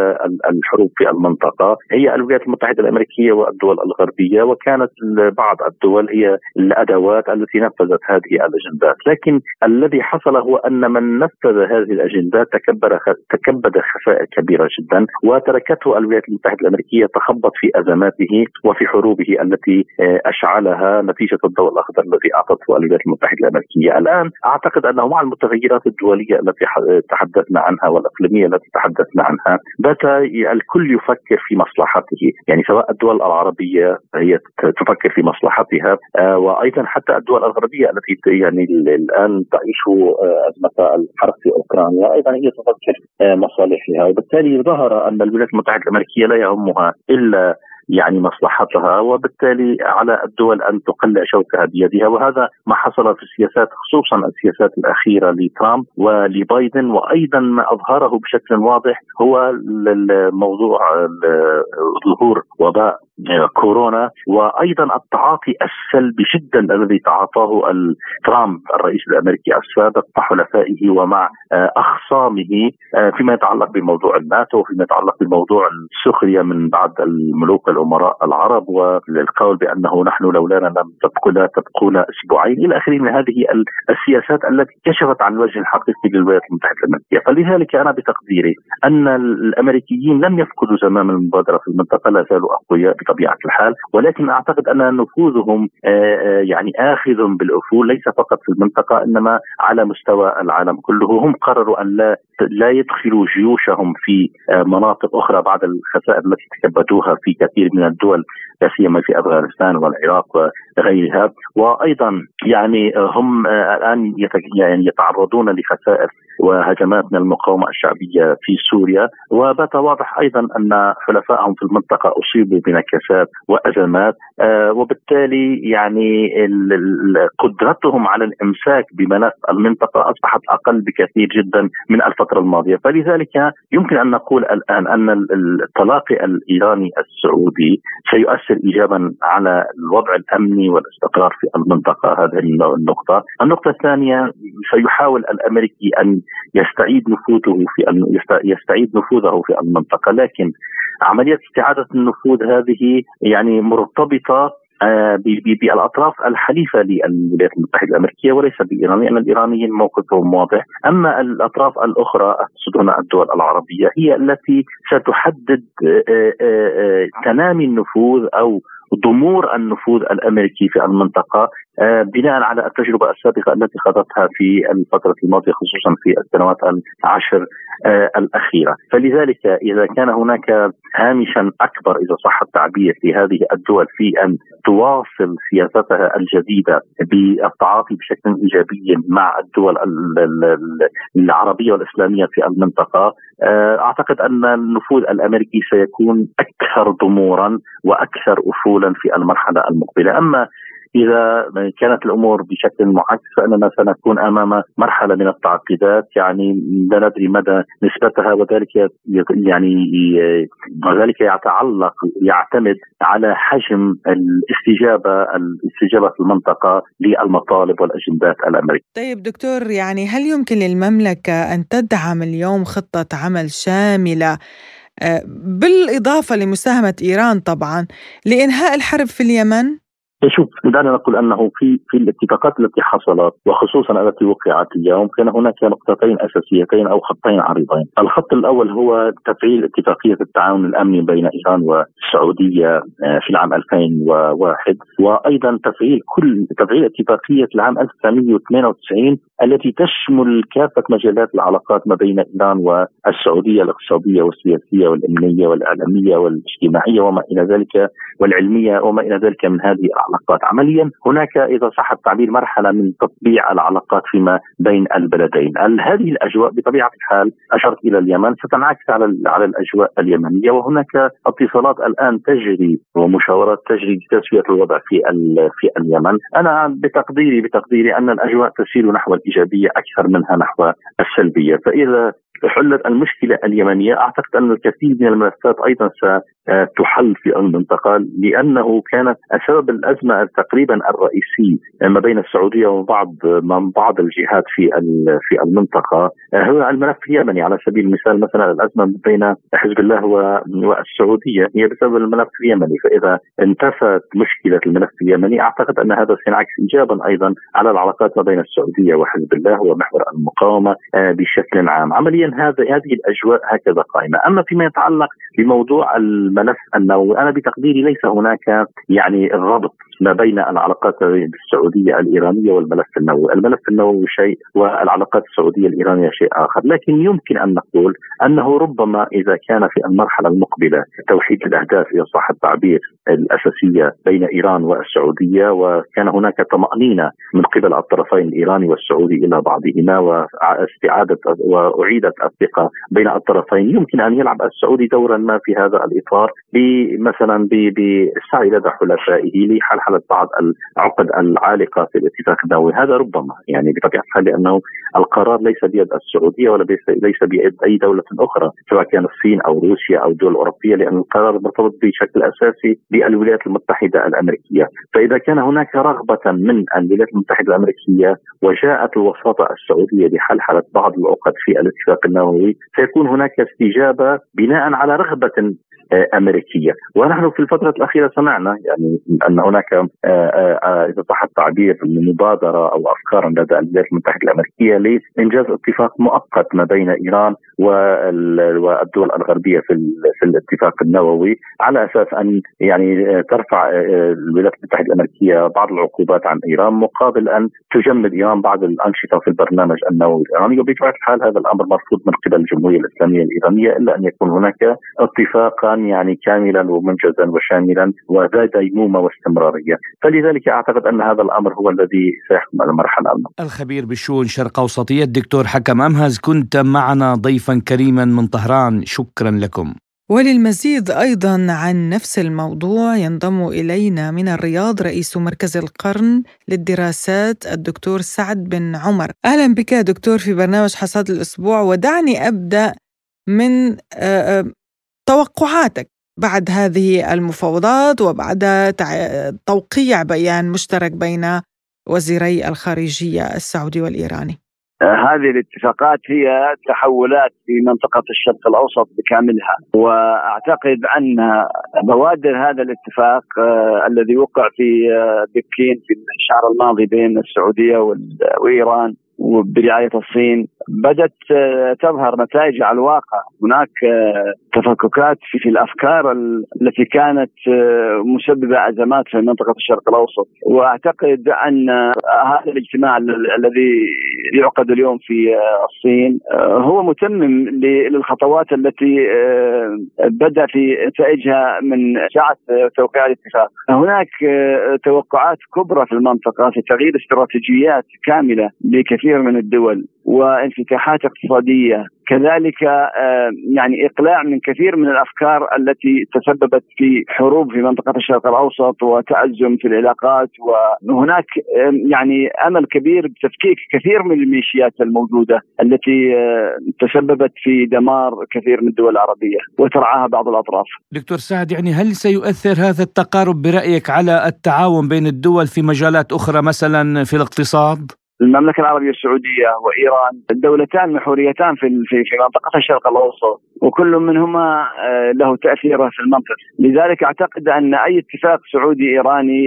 الحروب في المنطقة هي الولايات المتحدة الأمريكية والدول الدول الغربية وكانت بعض الدول هي الأدوات التي نفذت هذه الأجندات، لكن الذي حصل هو أن من نفذ هذه الأجندات تكبر تكبد خسائر كبيرة جدا وتركته الولايات المتحدة الأمريكية تخبط في أزماته وفي حروبه التي آه، أشعلها نتيجة الضوء الأخضر الذي أعطته الولايات المتحدة الأمريكية، الآن أعتقد أنه مع المتغيرات الدولية التي تحدثنا عنها والإقليمية التي تحدثنا عنها بات الكل يفكر في مصلحته، يعني سواء الدول العربية الغربيه هي تفكر في مصلحتها. آه، وأيضا حتى الدول الغربية التي يعني الآن تعيش آه، أزمة الحرب في أوكرانيا أيضا هي تفكر آه، مصالحها. وبالتالي ظهر أن الولايات المتحدة الأمريكية لا يهمها إلا يعني مصلحتها وبالتالي على الدول أن تقلع شوكها بيدها. وهذا ما حصل في السياسات خصوصا السياسات الأخيرة لترامب ولبايدن. وأيضا ما أظهره بشكل واضح هو موضوع ظهور وباء كورونا وأيضا التعاطي السلبي جدا الذي تعاطاه ترامب الرئيس الأمريكي السابق مع حلفائه ومع آه، أخصامه آه، فيما يتعلق بموضوع الناتو وفيما يتعلق بموضوع السخرية من بعض الملوك الأمراء العرب والقول بأنه نحن لولانا لم تبقنا تبقونا أسبوعين إلى آخره من هذه السياسات التي كشفت عن الوجه الحقيقي للولايات المتحدة الأمريكية، فلذلك أنا بتقديري أن الأمريكيين لم يفقدوا زمام المبادرة في المنطقة لا زالوا أقوياء بطبيعة الحال ولكن أعتقد أن نفوذهم آه، آه، يعني آخذ بالأفول ليس فقط في المنطقة إنما على مستوى العالم كله. هم قرروا أن لا لا يدخلوا جيوشهم في آه، مناطق أخرى بعد الخسائر التي تكبدوها في كثير من الدول لا سيما في أفغانستان والعراق وغيرها. وأيضا يعني هم الآن يعني يتعرضون لخسائر وهجمات من المقاومة الشعبية في سوريا. وبات واضح أيضا أن حلفائهم في المنطقة أصيبوا بنكسات وأزمات آه، وبالتالي يعني قدرتهم على الإمساك بملف المنطقة أصبحت أقل بكثير جدا من الفترة الماضية. فلذلك يمكن أن نقول الآن أن التلاقي الإيراني السعودي سيؤثر ايجابا على الوضع الأمني والاستقرار في المنطقة. هذه النقطة. النقطة الثانية سيحاول الأمريكي أن يستعيد نفوذه في يستعيد نفوذه في المنطقة. لكن عمليه استعادة النفوذ هذه يعني مرتبطة آه، بالأطراف الحليفة للولايات المتحدة الأمريكية وليس بايران لأن الإيرانيين موقفهم واضح، أما الأطراف الأخرى اقصد هنا الدول العربية هي التي ستحدد آه، آه، تنامي النفوذ أو ضمور النفوذ الأمريكي في المنطقة آه، بناء على التجربة السابقة التي خاضتها في الفترة الماضية خصوصا في السنوات العشر آه، الأخيرة، فلذلك إذا كان هناك هامشا أكبر إذا صح التعبير لهذه الدول في أن تواصل سياستها الجديدة بالتعاطي بشكل إيجابي مع الدول العربية والإسلامية في المنطقة، أعتقد أن النفوذ الأمريكي سيكون أكثر ضمورا وأكثر افولا في المرحلة المقبلة، أما إذا كانت الأمور بشكل معكس فإننا سنكون أمام مرحلة من التعقيدات. يعني لا ندري مدى نسبتها وذلك يعني وذلك يتعلق يعتمد على حجم الاستجابة الاستجابة في المنطقة للمطالب والأجندات الأمريكية. طيب دكتور يعني هل يمكن للمملكة أن تدعم اليوم خطة عمل شاملة؟ آه، بالإضافة لمساهمة إيران طبعا لإنهاء الحرب في اليمن؟ شوف دعنا نقول أنه في في الاتفاقات التي حصلت وخصوصا التي وقعت اليوم كان هناك نقطتين أساسيتين أو خطين عريضين، الخط الأول هو تفعيل اتفاقية التعاون الأمني بين إيران والسعودية آه، في العام 2001 وأيضا تفعيل كل تفعيل اتفاقية العام 1998 التي تشمل كافة مجالات العلاقات ما بين إيران والسعودية الاقتصادية والسياسية والأمنية والإعلامية والاجتماعية وما إلى ذلك والعلمية وما إلى ذلك من هذه العلاقات. عمليا هناك إذا صح التعبير مرحلة من تطبيع العلاقات فيما بين البلدين. هذه الأجواء بطبيعة الحال أشرت إلى اليمن ستنعكس على على الأجواء اليمنية وهناك اتصالات الآن تجري ومشاورات تجري لتسوية الوضع في في اليمن. أنا بتقديري بتقديري أن الأجواء تسير نحو الإيجابية أكثر منها نحو السلبية. فإذا حلت المشكلة اليمنية أعتقد أن الكثير من الملفات أيضا ستحل في المنطقة لأنه كانت سبب الأزمة تقريبا الرئيسي ما بين السعودية وبعض من بعض الجهات في في المنطقة. هو الملف اليمني على سبيل المثال مثلا الأزمة بين حزب الله والسعودية هي بسبب الملف اليمني. فإذا انتفت مشكلة الملف اليمني أعتقد أن هذا سينعكس ايجابا أيضا على العلاقات ما بين السعودية وحزب الله ومحور المقاومة آه، بشكل عام. عمليا هذا هذه الأجواء هكذا قائمة، أما فيما يتعلق بموضوع الملف النووي أنا بتقديري ليس هناك يعني الربط. ما بين العلاقات السعودية الإيرانية والملف النووي، الملف النووي شيء والعلاقات السعودية الإيرانية شيء آخر، لكن يمكن أن نقول أنه ربما إذا كان في المرحلة المقبلة توحيد الأهداف اذا صح التعبير الأساسية بين إيران والسعودية وكان هناك طمأنينة من قبل الطرفين الإيراني والسعودي إلى بعضهما واستعادة وأعيدت الثقة بين الطرفين، يمكن أن يلعب السعودي دورا ما في هذا الإطار مثلا بالسعي لدى حلفائه لحل حلت بعض العقد العالقة في الاتفاق النووي هذا ربما يعني بطبيعة الحال لأنه القرار ليس بيد السعودية ولا ليس بيد أي دولة أخرى سواء كان الصين أو روسيا أو الدول الأوروبية لأن القرار مرتبط بشكل أساسي بالولايات المتحدة الأمريكية. فإذا كان هناك رغبة من الولايات المتحدة الأمريكية وجاءت الوساطة السعودية لحلحلة بعض العقد في الاتفاق النووي سيكون هناك استجابة بناء على رغبة أمريكية، ونحن في الفترة الأخيرة سمعنا يعني أن هناك آه، آه، آه، إذا صح التعبير مبادرة أو أفكار لدى الولايات المتحدة الأمريكية لإنجاز اتفاق مؤقت ما بين إيران والدول الغربية في في الاتفاق النووي على أساس أن يعني ترفع الولايات المتحدة الأمريكية بعض العقوبات عن إيران مقابل أن تجمد إيران بعض الأنشطة في البرنامج النووي الإيراني. وبطبيعة الحال هذا الأمر مرفوض من قبل الجمهورية الإسلامية الإيرانية إلا أن يكون هناك اتفاقا يعني كاملا ومنجزا وشاملا وذا ديمومه واستمرارية، فلذلك أعتقد أن هذا الأمر هو الذي سيحكم المرحلة المقبلة. الخبير بالشؤون شرق أوسطية الدكتور حكم امهز كنت معنا ضيفا كريما من طهران، شكرا لكم. وللمزيد أيضا عن نفس الموضوع ينضم إلينا من الرياض رئيس مركز القرن للدراسات الدكتور سعد بن عمر. أهلا بك دكتور في برنامج حصاد الأسبوع ودعني أبدأ من توقعاتك بعد هذه المفاوضات وبعد توقيع بيان مشترك بين وزيري الخارجية السعودي والإيراني. هذه الاتفاقات هي تحولات في منطقة الشرق الأوسط بكاملها وأعتقد أن بوادر هذا الاتفاق آه الذي وقع في آه بكين في الشهر الماضي بين السعودية وإيران وبرعاية الصين بدأت تظهر نتائج على الواقع. هناك تفككات في, الأفكار التي كانت مسببة أزمات في منطقة الشرق الأوسط. وأعتقد أن هذا الاجتماع الذي يعقد اليوم في الصين هو متمم للخطوات التي بدأ في نتائجها من ساعة توقيع الاتفاق. هناك توقعات كبرى في المنطقة في تغيير استراتيجيات كاملة لكثير كثير من الدول وانفتاحات اقتصادية كذلك يعني إقلاع من كثير من الأفكار التي تسببت في حروب في منطقة الشرق الأوسط وتأزم في العلاقات وهناك يعني أمل كبير بتفكيك كثير من الميليشيات الموجودة التي تسببت في دمار كثير من الدول العربية وترعاها بعض الأطراف. دكتور سعد يعني هل سيؤثر هذا التقارب برأيك على التعاون بين الدول في مجالات أخرى مثلا في الاقتصاد؟ المملكة العربية السعودية وإيران دولتان محوريتان في في في منطقة الشرق الأوسط وكل منهما له تأثيره في المنطقة، لذلك أعتقد أن أي اتفاق سعودي إيراني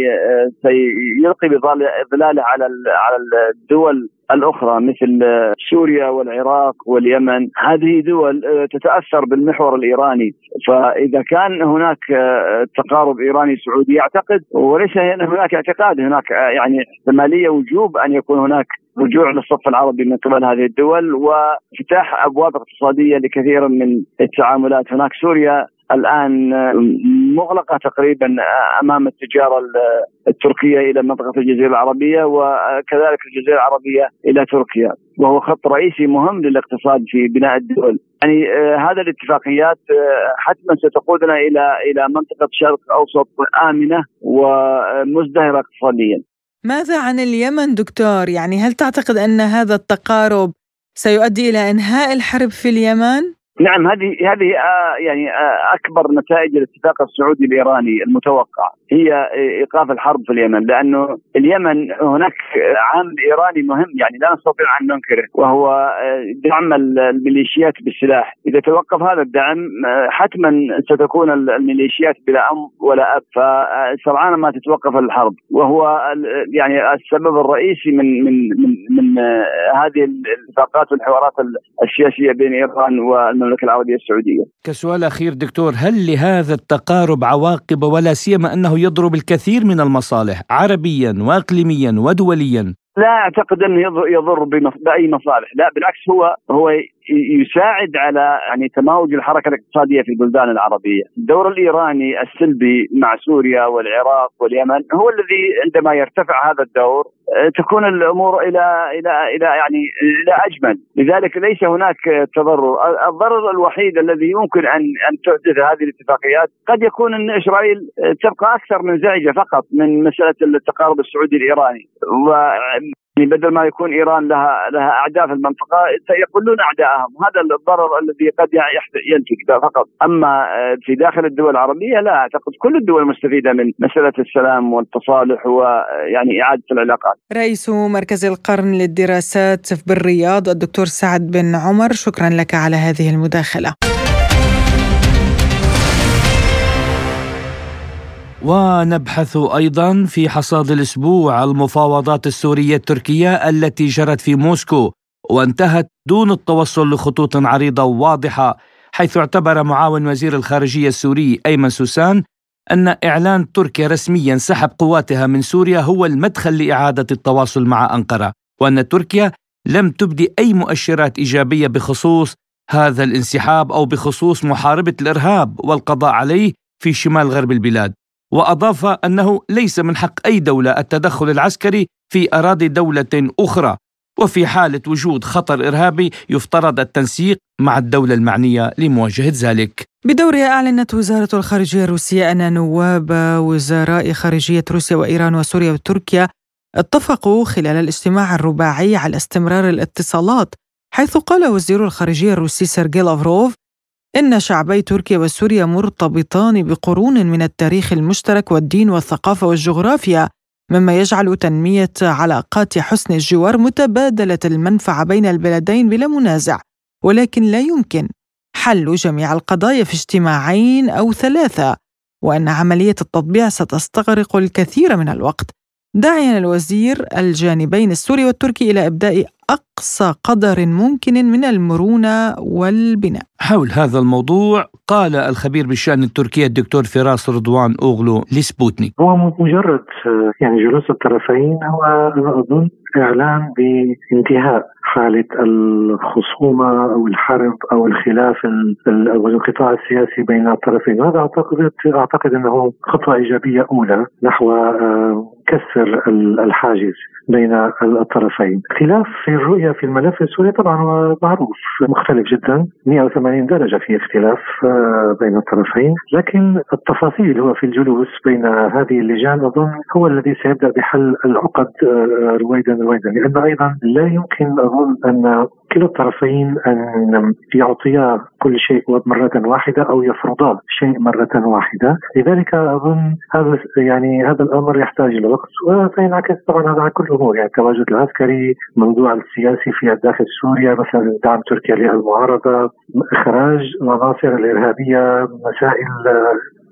سيلقي بظلاله على على الدول الأخرى مثل سوريا والعراق واليمن. هذه دول تتأثر بالمحور الإيراني. فإذا كان هناك تقارب إيراني سعودي أعتقد وليس هناك اعتقاد هناك يعني احتمالية وجوب أن يكون هناك رجوع للصف العربي من قبل هذه الدول وافتتاح أبواب اقتصادية لكثير من التعاملات. هناك سوريا الآن مغلقة تقريبا أمام التجارة التركية إلى منطقة الجزيرة العربية وكذلك الجزيرة العربية إلى تركيا. وهو خط رئيسي مهم للاقتصاد في بناء الدول. يعني آه هذا الاتفاقيات آه حتما ستقودنا إلى إلى منطقة شرق أوسط آمنة ومزدهرة اقتصاديا. ماذا عن اليمن دكتور؟ يعني هل تعتقد أن هذا التقارب سيؤدي إلى إنهاء الحرب في اليمن؟ نعم هذه هذه آه يعني آه أكبر نتائج الاتفاق السعودي الإيراني المتوقع. هي إيقاف الحرب في اليمن لأنه اليمن هناك عامل إيراني مهم يعني لا نستطيع أن ننكره وهو دعم الميليشيات بالسلاح، إذا توقف هذا الدعم حتما ستكون الميليشيات بلا أم ولا أب فسرعان ما تتوقف الحرب وهو يعني السبب الرئيسي من من من, من هذه الاتفاقات والحوارات السياسية بين إيران والمملكة العربية السعودية. كسؤال أخير دكتور هل لهذا التقارب عواقب ولا سيما أنه يضرب الكثير من المصالح عربيا واقليميا ودوليا. لا أعتقد أنه يضر بأي مصالح، لا بالعكس هو هو يساعد على يعني تماوج الحركة الاقتصادية في البلدان العربية، الدور الإيراني السلبي مع سوريا والعراق واليمن هو الذي عندما يرتفع هذا الدور تكون الأمور إلى إلى إلى يعني إلى أجمل، لذلك ليس هناك تضرر، الضرر الوحيد الذي يمكن ان أن تحدث هذه الاتفاقيات قد يكون أن إسرائيل تبقى أكثر منزعجه فقط من مسألة التقارب السعودي الإيراني. يعني بدل ما يكون إيران لها لها أعداء في المنطقة سيقلون اعدائهم، هذا الضرر الذي قد ينتج فقط، أما في داخل الدول العربية لا أعتقد كل الدول مستفيدة من مسألة السلام والتصالح ويعني إعادة العلاقات. رئيس مركز القرن للدراسات بالرياض الدكتور سعد بن عمر، شكرا لك على هذه المداخلة. ونبحث أيضا في حصاد الأسبوع المفاوضات السورية التركية التي جرت في موسكو وانتهت دون التوصل لخطوط عريضة واضحة حيث اعتبر معاون وزير الخارجية السوري أيمن سوسان أن إعلان تركيا رسميا سحب قواتها من سوريا هو المدخل لإعادة التواصل مع أنقرة وأن تركيا لم تبدي أي مؤشرات إيجابية بخصوص هذا الانسحاب أو بخصوص محاربة الإرهاب والقضاء عليه في شمال غرب البلاد. وأضاف أنه ليس من حق أي دولة التدخل العسكري في أراضي دولة أخرى وفي حالة وجود خطر إرهابي يفترض التنسيق مع الدولة المعنية لمواجهة ذلك. بدورها أعلنت وزارة الخارجية الروسية أن نواب وزراء خارجية روسيا وإيران وسوريا وتركيا اتفقوا خلال الاجتماع الرباعي على استمرار الاتصالات حيث قال وزير الخارجية الروسي سيرجي لافروف إن شعبي تركيا وسوريا مرتبطان بقرون من التاريخ المشترك والدين والثقافة والجغرافيا مما يجعل تنمية علاقات حسن الجوار متبادلة المنفعة بين البلدين بلا منازع. ولكن لا يمكن حل جميع القضايا في اجتماعين أو ثلاثة وأن عملية التطبيع ستستغرق الكثير من الوقت. داعيا الوزير الجانبين السوري والتركي إلى إبداء أقصى قدر ممكن من المرونة والبناء. حول هذا الموضوع قال الخبير بالشأن التركي الدكتور فراس رضوان أوغلو لسبوتنيك. هو مجرد يعني جلوس الطرفين هو أنا أظن إعلان بانتهاء حالة الخصومة أو الحرب أو الخلاف أو الانقطاع السياسي بين الطرفين. هذا أعتقد أعتقد أنه خطوة إيجابية أولى نحو آه، كسر الحاجز بين الطرفين. خلاف في الرؤية في الملف السوري طبعا هو معروف مختلف جدا. 180 درجة في اختلاف آه، بين الطرفين. لكن التفاصيل هو في الجلوس بين هذه اللجان أظن هو الذي سيبدأ بحل العقد آه، رويدا رويدا لأن أيضا لا يمكن أظن أن كلا الطرفين أن يعطيا كل شيء مرة واحدة أو يفرضا شيء مرة واحدة. لذلك أظن هذا يعني هذا الأمر يحتاج إلى وقت. وسينعكس طبعا هذا على كل الأمور. يعني التواجد العسكري موضوع السياسي في الداخل سوريا مثلا دعم تركيا للمعارضة إخراج العناصر الإرهابية مسائل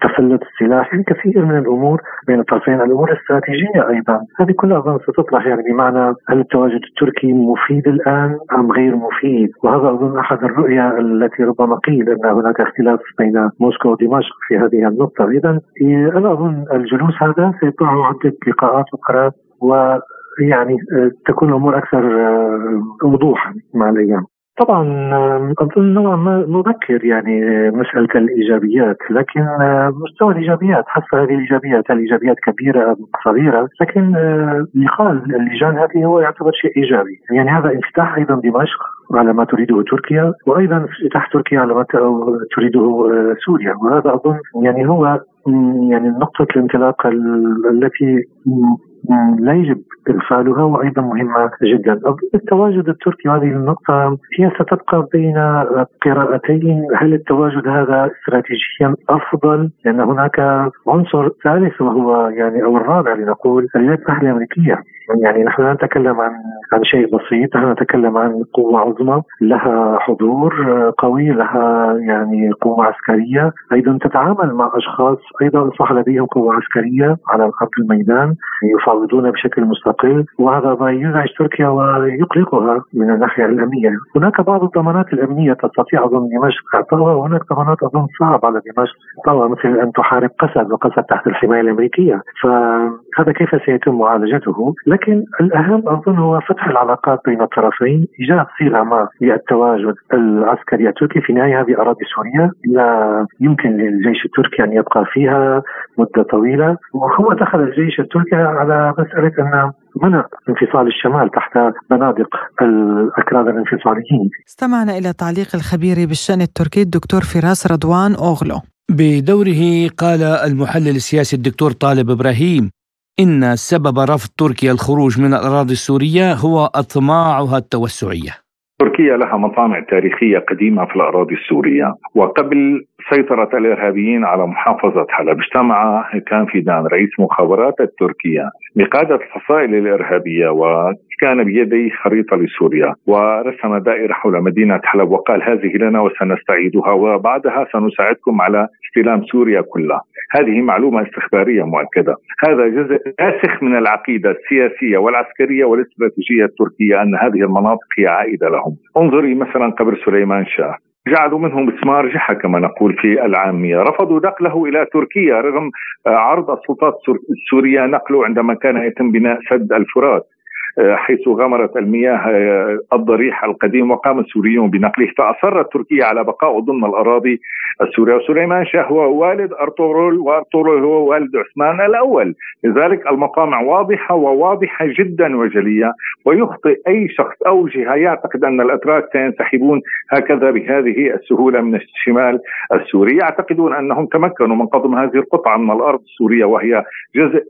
تفلت السلاح يعني كثير من الأمور بين الطرفين الأمور الاستراتيجية أيضا. هذه كلها أظن ستطرح يعني بمعنى هل التواجد التركي مفيد الآن أم غير مفيد؟ وهذا أظن أحد الرؤيا التي ربما قيل أن هناك اختلاف بين موسكو ودمشق في هذه النقطة. اذا أنا أظن الجلوس هذا سيطرح عدة لقاءات وقرارات ويعني آه، تكون الأمور أكثر آه، وضوحا مع الأيام طبعا اظن نوعا ما مبكر يعني مسألة الإيجابيات لكن مستوى الإيجابيات حتى هذه الإيجابيات الإيجابيات كبيرة صغيرة لكن يقال اللجان هذه هو يعتبر شيء إيجابي. يعني هذا انفتاح أيضا دمشق على ما تريده تركيا وأيضا انفتاح تركيا على ما تريده سوريا. وهذا أظن يعني هو يعني نقطة الانطلاق التي لا يجب إغفالها وأيضا مهمة جدا. التواجد التركي هذه النقطة هي ستبقى بين قراءتين. هل التواجد هذا استراتيجيا أفضل؟ لأن هناك عنصر ثالث وهو يعني أو الرابع لنقول الولايات المتحدة الأمريكية. يعني نحن لا نتكلم عن عن شيء بسيط نحن نتكلم عن قوة عظمى لها حضور قوي لها يعني قوة عسكرية. أيضا تتعامل مع أشخاص أيضا أصبح لديهم قوة عسكرية على أرض الميدان يفاوضون بشكل مستقل وهذا ما يزعج تركيا ويقلقها من الناحية الأمنية. هناك بعض الضمانات الأمنية تستطيع أظن دمشق إعطائها وهناك ضمانات أظن صعب على دمشق طبعا مثل أن تحارب قسد وقسد تحت الحماية الأمريكية. فهذا كيف سيتم معالجته؟ لكن الأهم أظن هو فتح العلاقات بين الطرفين إيجاد صيغة ما للتواجد العسكري التركي في النهاية هذه أراضي سوريا لا يمكن للجيش التركي أن يبقى فيها مدة طويلة. وهو دخل الجيش التركي على مسألة أن منع انفصال الشمال تحت بنادق الأكراد الانفصاليين. استمعنا إلى تعليق الخبير بالشأن التركي الدكتور فراس رضوان أوغلو. بدوره قال المحلل السياسي الدكتور طالب إبراهيم إن سبب رفض تركيا الخروج من الأراضي السورية هو أطماعها التوسعية. تركيا لها مطامع تاريخية قديمة في الأراضي السورية. وقبل سيطرة الإرهابيين على محافظة حلب اجتمع كان فيدان رئيس مخابرات التركية. بقادة الفصائل الإرهابية وكان بيديه خريطة لسوريا ورسم دائرة حول مدينة حلب وقال هذه لنا وسنستعيدها وبعدها سنساعدكم على استلام سوريا كلها. هذه معلومة استخبارية مؤكدة. هذا جزء راسخ من العقيدة السياسية والعسكرية والاستراتيجية التركية أن هذه المناطق هي عائدة لهم. انظري مثلا قبر سليمان شاه. جعلوا منه مسمار جحا كما نقول في العامية. رفضوا نقله إلى تركيا رغم عرض السلطات السورية نقله عندما كان يتم بناء سد الفرات. حيث غمرت المياه الضريح القديم وقام السوريون بنقله. فأصرت تركيا على بقائه ضمن الأراضي السورية. وسليمان شاه هو والد أرطغرل وأرطغرل هو والد عثمان الأول. لذلك المطامع واضحة وواضحة جدا وجلية ويخطئ أي شخص أو جهة يعتقد أن الأتراك سينسحبون هكذا بهذه السهولة من الشمال السوري. يعتقدون أنهم تمكنوا من قضم هذه القطعة من الأرض السورية وهي جزء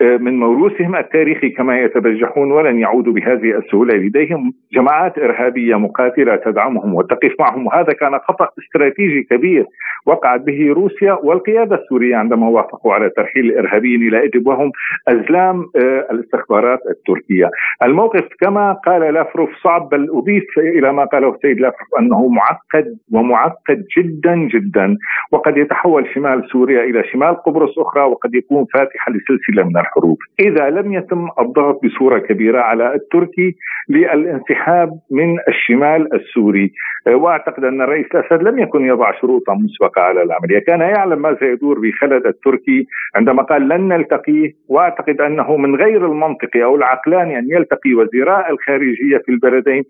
من موروثهم التاريخي كما يتبجحون ولن يعودوا بهذه السهولة لديهم جماعات إرهابية مقاتلة تدعمهم وتقف معهم وهذا كان خطأ استراتيجي كبير وقعت به روسيا والقيادة السورية عندما وافقوا على ترحيل الإرهابيين إلى ادلب وهم أزلام آه، الاستخبارات التركية. الموقف كما قال لافروف صعب بل أضيف إلى ما قاله السيد لافروف أنه معقد ومعقد جدا جدا وقد يتحول شمال سوريا إلى شمال قبرص أخرى وقد يكون فاتحة لسلسلة من الحروب إذا لم يتم الضغط بصورة كبيرة على التركي للانسحاب من الشمال السوري. وأعتقد أن الرئيس الأسد لم يكن يضع شروطا مسبقة على العملية كان يعلم ما سيدور بخلد التركي عندما قال لن نلتقي وأعتقد أنه من غير المنطقي أو العقلاني أن يلتقي وزيراء الخارجية في البلدين.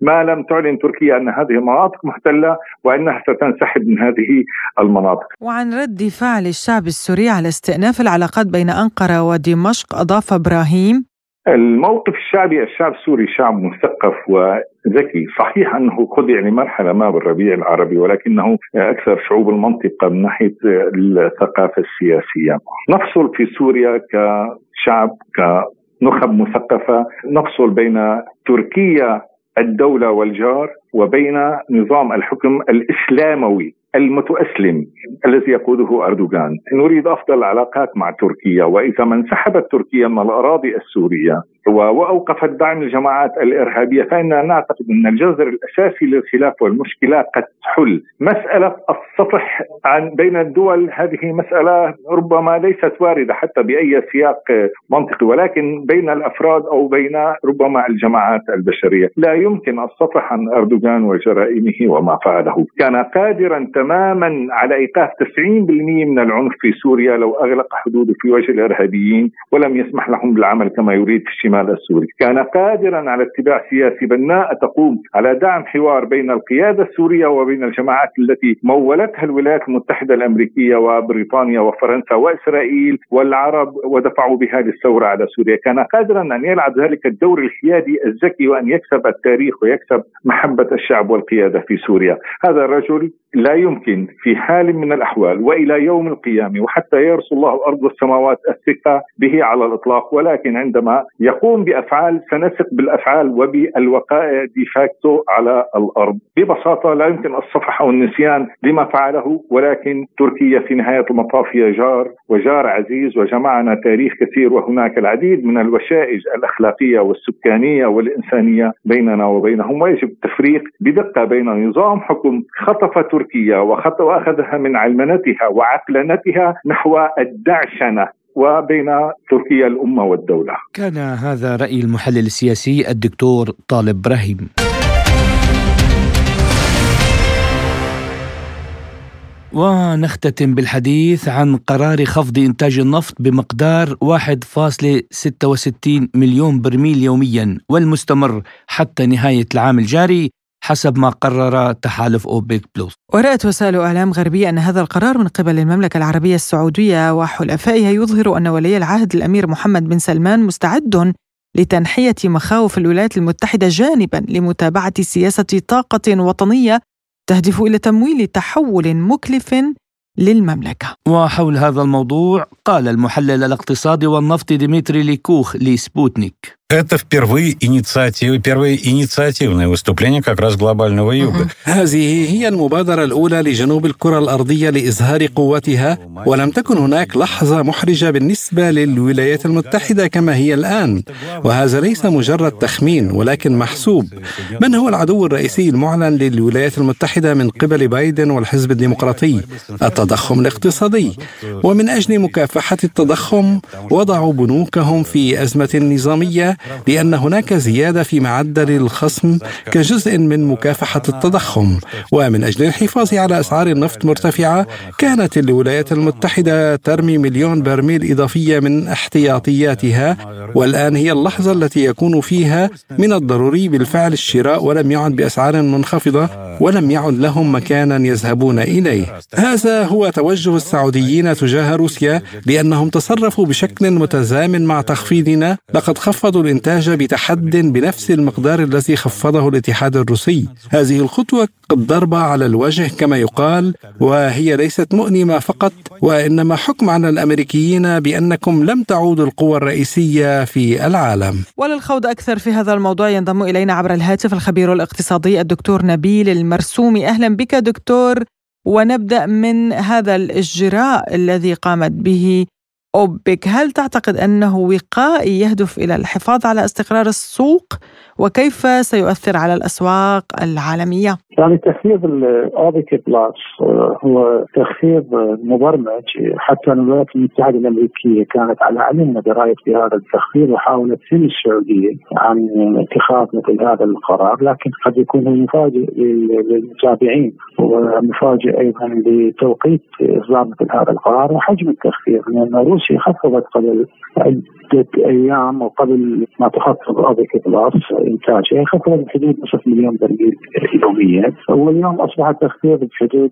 ما لم تعلن تركيا أن هذه المناطق محتلة وأنها ستنسحب من هذه المناطق. وعن رد فعل الشعب السوري على استئناف العلاقات بين أنقرة ودمشق أضاف إبراهيم الموقف الشعبي الشعب السوري شعب مثقف وذكي. صحيح أنه خضع لمرحلة ما بالربيع العربي ولكنه أكثر شعوب المنطقة من ناحية الثقافة السياسية. نفصل في سوريا كشعب كنخب مثقفة. نفصل بين تركيا الدولة والجار وبين نظام الحكم الإسلاموي المتأسلم الذي يقوده أردوغان. نريد أفضل العلاقات مع تركيا وإذا ما انسحبت تركيا من الأراضي السورية وأوقفت دعم الجماعات الإرهابية فإننا نعتقد أن الجذر الأساسي للخلاف والمشكلة قد تحل. مسألة السطح عن بين الدول هذه مسألة ربما ليست واردة حتى بأي سياق منطقي ولكن بين الأفراد أو بين ربما الجماعات البشرية. لا يمكن السطح عن أردوغان وجرائمه وما فعله. كان قادرا تماما على إيقاف 90% من العنف في سوريا لو أغلق حدوده في وجه الإرهابيين ولم يسمح لهم بالعمل كما يريد في الشمال السوري، كان قادرا على اتباع سياسي بناء تقوم على دعم حوار بين القيادة السورية وبين الجماعات التي مولتها الولايات المتحدة الأمريكية وبريطانيا وفرنسا وإسرائيل والعرب ودفعوا بها للثوره على سوريا، كان قادرا أن يلعب ذلك الدور الحيادي الذكي وأن يكسب التاريخ ويكسب محبة الشعب والقيادة في سوريا، هذا الرجل لا يمكن في حال من الأحوال وإلى يوم القيامة وحتى يرسل الله الأرض والسماوات الثقة به على الإطلاق ولكن عندما يقوم بأفعال سنثق بالأفعال وبالوقائع ديفاكتو على الأرض. ببساطة لا يمكن الصفح أو النسيان لما فعله ولكن تركيا في نهاية المطاف هي جار وجار عزيز وجمعنا تاريخ كثير وهناك العديد من الوشائج الأخلاقية والسكانية والإنسانية بيننا وبينهم ويجب التفريق بدقة بين نظام حكم خطف تركيا واخذها من علمنتها وعقلنتها نحو الدعشنة وبين تركيا الأمة والدولة. كان هذا رأي المحلل السياسي الدكتور طالب إبراهيم. ونختتم بالحديث عن قرار خفض إنتاج النفط بمقدار 1.66 مليون برميل يوميا والمستمر حتى نهاية العام الجاري حسب ما قرر تحالف أوبيك بلوس ورأت وسائل إعلام غربية أن هذا القرار من قبل المملكة العربية السعودية وحلفائها يظهر أن ولي العهد الأمير محمد بن سلمان مستعد لتنحية مخاوف الولايات المتحدة جانبا لمتابعة سياسة طاقة وطنية تهدف إلى تمويل تحول مكلف للمملكة. وحول هذا الموضوع قال المحلل الاقتصادي والنفطي ديمتري ليكوخ لسبوتنيك. Это впервые инициатива, первое инициативное выступление как раз глобального юга. هذه هي المبادرة الأولى لجنوب الكرة الأرضية لإظهار قوتها ولم تكن هناك لحظة محرجة بالنسبة للولايات المتحدة كما هي الآن وهذا ليس مجرد تخمين ولكن محسوب من هو العدو الرئيسي المعلن للولايات المتحدة من قبل بايدن والحزب الديمقراطي التضخم الاقتصادي ومن أجل مكافحة التضخم وضعوا بنوكهم في أزمة نظامية لأن هناك زيادة في معدل الخصم كجزء من مكافحة التضخم. ومن أجل الحفاظ على أسعار النفط مرتفعة كانت الولايات المتحدة ترمي مليون برميل إضافية من احتياطياتها والآن هي اللحظة التي يكون فيها من الضروري بالفعل الشراء ولم يعد بأسعار منخفضة ولم يعد لهم مكانا يذهبون إليه. هذا هو توجه السعوديين تجاه روسيا لأنهم تصرفوا بشكل متزامن مع تخفيضنا. لقد خفضوا الإنتاج بتحد بنفس المقدار الذي خفضه الاتحاد الروسي. هذه الخطوة قد ضربة على الوجه كما يقال وهي ليست مؤلمة فقط وإنما حكم على الأمريكيين بأنكم لم تعودوا القوى الرئيسية في العالم. وللخوض أكثر في هذا الموضوع ينضم إلينا عبر الهاتف الخبير الاقتصادي الدكتور نبيل المرسومي. أهلا بك دكتور ونبدأ من هذا الإجراء الذي قامت به أوبك، هل تعتقد أنه وقائي يهدف إلى الحفاظ على استقرار السوق وكيف سيؤثر على الأسواق العالمية؟ يعني تخفيض الاوبك بلس آه، هو تخفيض مبرمج حتى الولايات المتحدة الأمريكية كانت على علم ودرايه بهذا التخفيض وحاولت ثني السعودية عن اتخاذ مثل هذا القرار لكن قد يكون مفاجئ للمتابعين ومفاجئ أيضا لتوقيت إصدار مثل هذا القرار وحجم التخفيض لأن روسيا خفضت قبل عدة أيام وقبل ما تخفض اوبك بلس انتاجها خفضت بحدود نصف مليون برميل يوميا. واليوم أصبح التخفيض بحدود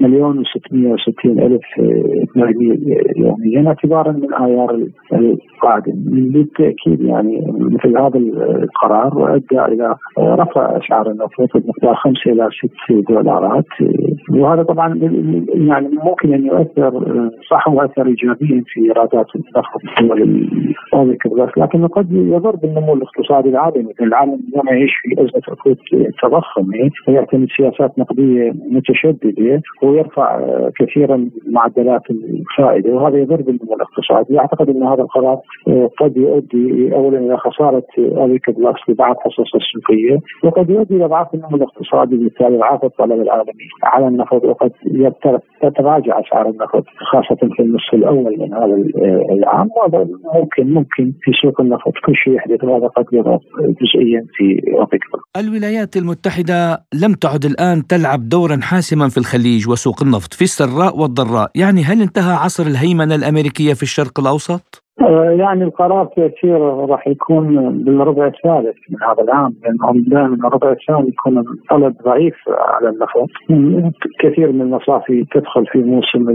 مليون و660 ألف برميل يوميا اعتبارا من آيار القادم بالتأكيد يعني مثل هذا القرار وادى إلى رفع أسعار النفط بمقدار 5 إلى 6 دولارات. وهذا طبعا يعني ممكن أن يؤثر صح يؤثر ايجابيا في إيرادات النفط الدول الاوبك لكن قد يضر بالنمو الاقتصادي العالمي. العالم اليوم يعيش في ازمه ركود تضخم ويعتمد سياسات نقدية متشددة ويرفع كثيرا معدلات الفائدة وهذا يضر بالنمو الاقتصادي. أعتقد إن هذا القرار قد يؤدي اولا إلى خسارة اوبك بلس لبعض حصص السوقيه وقد يؤدي إلى ضعف النمو الاقتصادي بالتالي ضعف الطلب العالمي. على النفط وقد تتراجع أسعار النفط خاصة في النصف الأول من هذا العام وهذا ممكن ممكن في سوق النفط كل شيء يحدث وهذا قد يضر جزئيا في اوبك الولايات المتحدة لم تعد الآن تلعب دورا حاسما في الخليج وسوق النفط في السراء والضراء، يعني هل انتهى عصر الهيمنة الأمريكية في الشرق الأوسط؟ آه، يعني القرار تاثيره راح يكون بالربع الثالث من هذا العام لانهم دائما الربع الثاني يكون الطلب ضعيف على النفط كثير من المصافي تدخل في موسم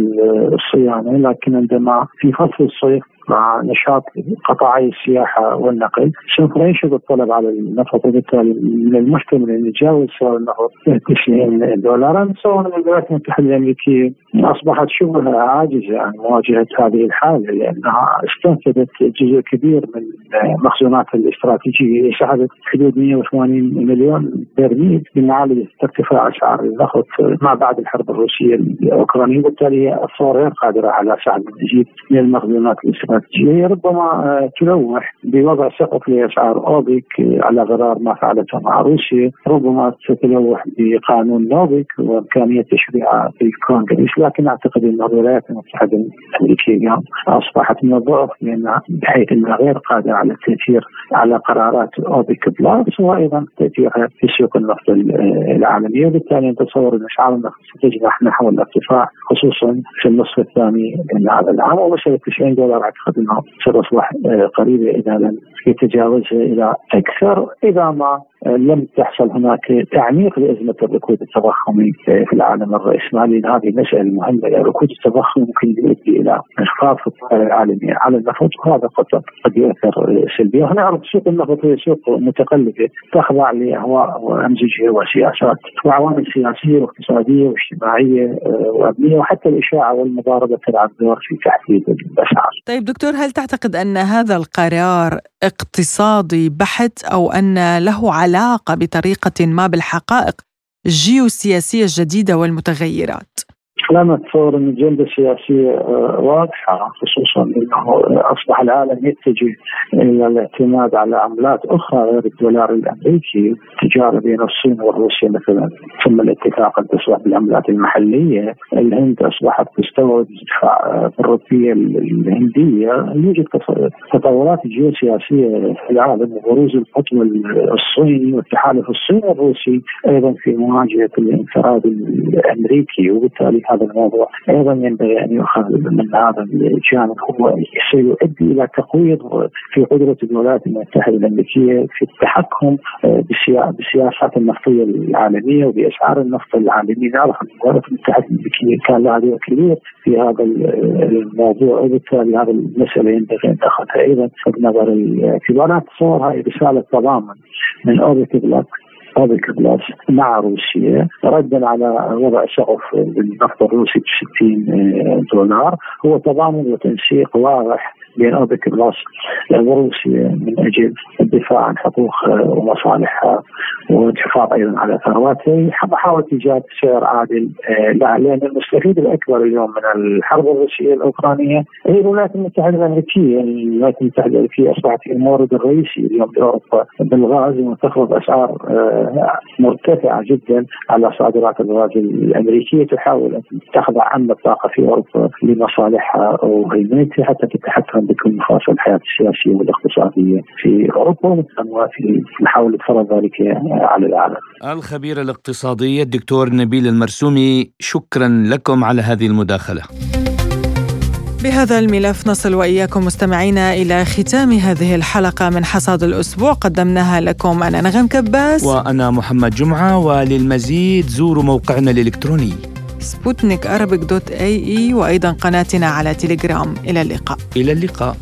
الصيانة لكن عندما في فصل الصيف مع نشاط قطاعي السياحة والنقل سوف ينشط الطلب على النفط وبالتالي من المحتمل ان يتجاوز سعر النفط 90 دولارا سواء الولايات المتحدة الأمريكية. أصبحت شبه عاجزة عن مواجهة هذه الحالة لأنها استنفذت جزء كبير من مخزونات الاستراتيجية. سحبت حدود 180 مليون برميل لمعالجه ارتفاع أسعار النفط ما بعد الحرب الروسية الأوكرانية. وبالتالي هي غير قادرة على سحب المزيد من المخزونات الاستراتيجية. ربما تلوح بوضع سقف لأسعار أوبك على غرار ما فعلته مع روسيا، ربما ستلوح بقانون نوبك وإمكانية تشريعه في الكونغرس، لكن أعتقد إن الولايات المتحدة الأمريكية اليوم أصبحت من الضعف لأن بحيث انها غير قادره على التأثير على قرارات اوبك بلس وأيضا تاثيرها في سوق النفط العالميه، وبالتالي نتصور ان اسعار النفط ستجنح نحو الارتفاع خصوصا في النصف الثاني من هذا العام. ومساله 90 دولار اعتقد انه ستصبح آه، قريبة إذا لم يتجاوزها إلى أكثر إذا ما لم تحصل هناك تعميق لأزمة الركود التضخمي في العالم الرأسمالي. هذه مسألة مهمة ركود التضخم ممكن يؤدي إلى انخفاض في الطلب العالمي على النفط وهذا قد قد يؤثر سلبيا ونعرف سوق النفط هي سوق متقلبة تخضع لأهواء وأمزجة وسياسات وعوامل سياسية واقتصادية واجتماعية آه، وأمنية وحتى الإشاعة والمضاربة تلعب دور في تحديد الأسعار. طيب دكتور هل تعتقد أن هذا القرار اقتصادي بحت أو أن له علاقة بطريقة ما بالحقائق الجيوسياسية الجديدة والمتغيرات؟ لم تصور ان الجنده السياسيه آه، واضحة خصوصا إنه أصبح العالم يتجه إلى الاعتماد على عملات أخرى غير الدولار الأمريكي، التجاره بين الصين وروسيا مثلا. ثم الاتفاق ان تصبح بالعملات المحلية، الهند أصبحت تستورد الروبيه الهندية، يوجد تطورات جيوسياسية في العالم وبروز القطب الصيني والتحالف الصيني الروسي أيضا في مواجهة الانفراد الأمريكي وبالتالي هذا الموضوع. أيضا ينبغي أن يؤخذ من هذا الجانب هو سيؤدي إلى تقويض في قدرة الولايات المتحدة الأمريكية في التحكم آه، بالسياسات النفطية العالمية وبأسعار النفط العالمي نعرف أن الولايات المتحدة الأمريكية كان لها دور كبير في هذا الموضوع وبالتالي هذه المسألة ينبغي أن تأخذها. أيضا في نظر الاعتبار اتصور هذه رسالة تضامن من اوبك بلوك اوبك بلس مع روسيا ردا على وضع سقف النفط الروسي ب 60 دولار. هو تضامن وتنسيق واضح اوبك بلس وروسيا من أجل الدفاع عن حقوق ومصالحها والحفاظ أيضا على ثرواتها محاوله إيجاد سعر عادل لها لأن المستفيد الأكبر اليوم من الحرب الروسية الأوكرانية هي الولايات المتحدة الأمريكية، يعني الولايات المتحدة الأمريكية أصبحت هي المورد الرئيسي اليوم باوروبا بالغاز وتفرض أسعار مرتفعة جدا على صادرات الغاز الأمريكية. تحاول أن تخضع امن الطاقه في أوروبا لمصالحها وهيمنتها حتى تتحكم بكل مفاصل الحياة السياسية والاقتصادية في أوروبا وفي محاوله فرض ذلك على العالم. الخبير الاقتصادي الدكتور نبيل المرسومي شكرا لكم على هذه المداخلة. بهذا الملف نصل وإياكم مستمعينا إلى ختام هذه الحلقة من حصاد الأسبوع قدمناها لكم أنا نغم كباس وأنا محمد جمعة وللمزيد زوروا موقعنا الإلكتروني سبوتنيك dot ae وأيضا قناتنا على تليجرام إلى اللقاء. إلى اللقاء.